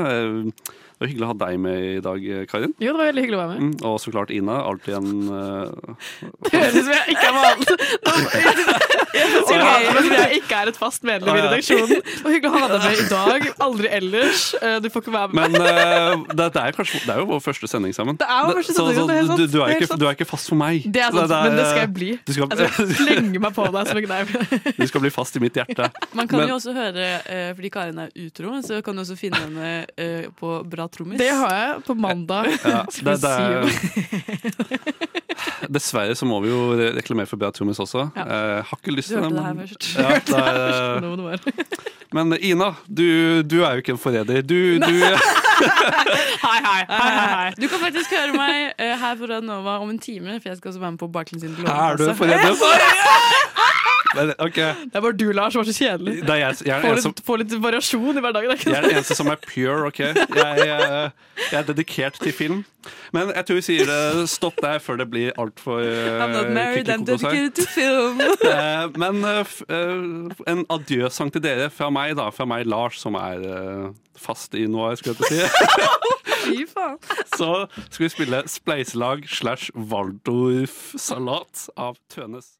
A: Det var hyggelig å ha deg med i dag, Karin.
C: Jo, det var veldig hyggelig å være med.
A: Mm, og så klart Ina. Alltid en uh,
C: Det høres ut som jeg ikke er vanlig. Jeg det jeg ikke er et fast medlem i redaksjonen. Det var hyggelig å ha deg med i dag. Aldri ellers. Eh, Du får ikke være med.
A: Men uh, det, det, er kanskje, det er jo vår første sending sammen.
C: Det er vår første sending,
A: så, så,
C: det er helt sant.
A: Du, du, er
C: er
A: ikke, du er ikke fast for meg.
C: Det er sant,
A: Så
C: men det skal jeg bli.
A: Du skal,
C: altså, slenge meg på deg som en kneip.
A: du skal bli fast i mitt hjerte.
B: Man kan
A: Men-
B: jo også høre, fordi Karin er utro, så kan du også finne henne på på Bra trommis.
C: Det har jeg på mandag.
A: Ja, det, det er, dessverre så må vi jo reklamere for Bra Trommis også.
C: Ja.
A: Jeg har ikke lyst til det.
B: hørte det her
A: men-
B: først.
A: Ja, det er,
C: var.
A: men Ina, du, du er jo ikke en forræder. Du, du
C: Hei, hei, hei, hei.
B: Du kan faktisk høre meg eh, her på Radnova om en time, for jeg skal også være med på Barklin sin
A: Er du en forræder? Men, okay.
C: Det er bare du, Lars, som var så kjedelig.
A: Det er jeg, jeg, er
C: Få litt, som, få litt variasjon i hverdagen. er
A: jeg er den eneste som er pure, OK? Jeg, eh, jeg er dedikert til film. Men jeg tror vi sier det, stopp der før det blir altfor
B: I'm not married, I'm dedicated to film.
A: Eh, Men uh, eh, en adjøsang til dere fra meg, da. Fra meg, Lars, som er eh, fast i noe, skulle jeg til å si.
B: Fy faen.
A: Så skal vi spille Spleiselag slash Waldorf-salat av Tønes.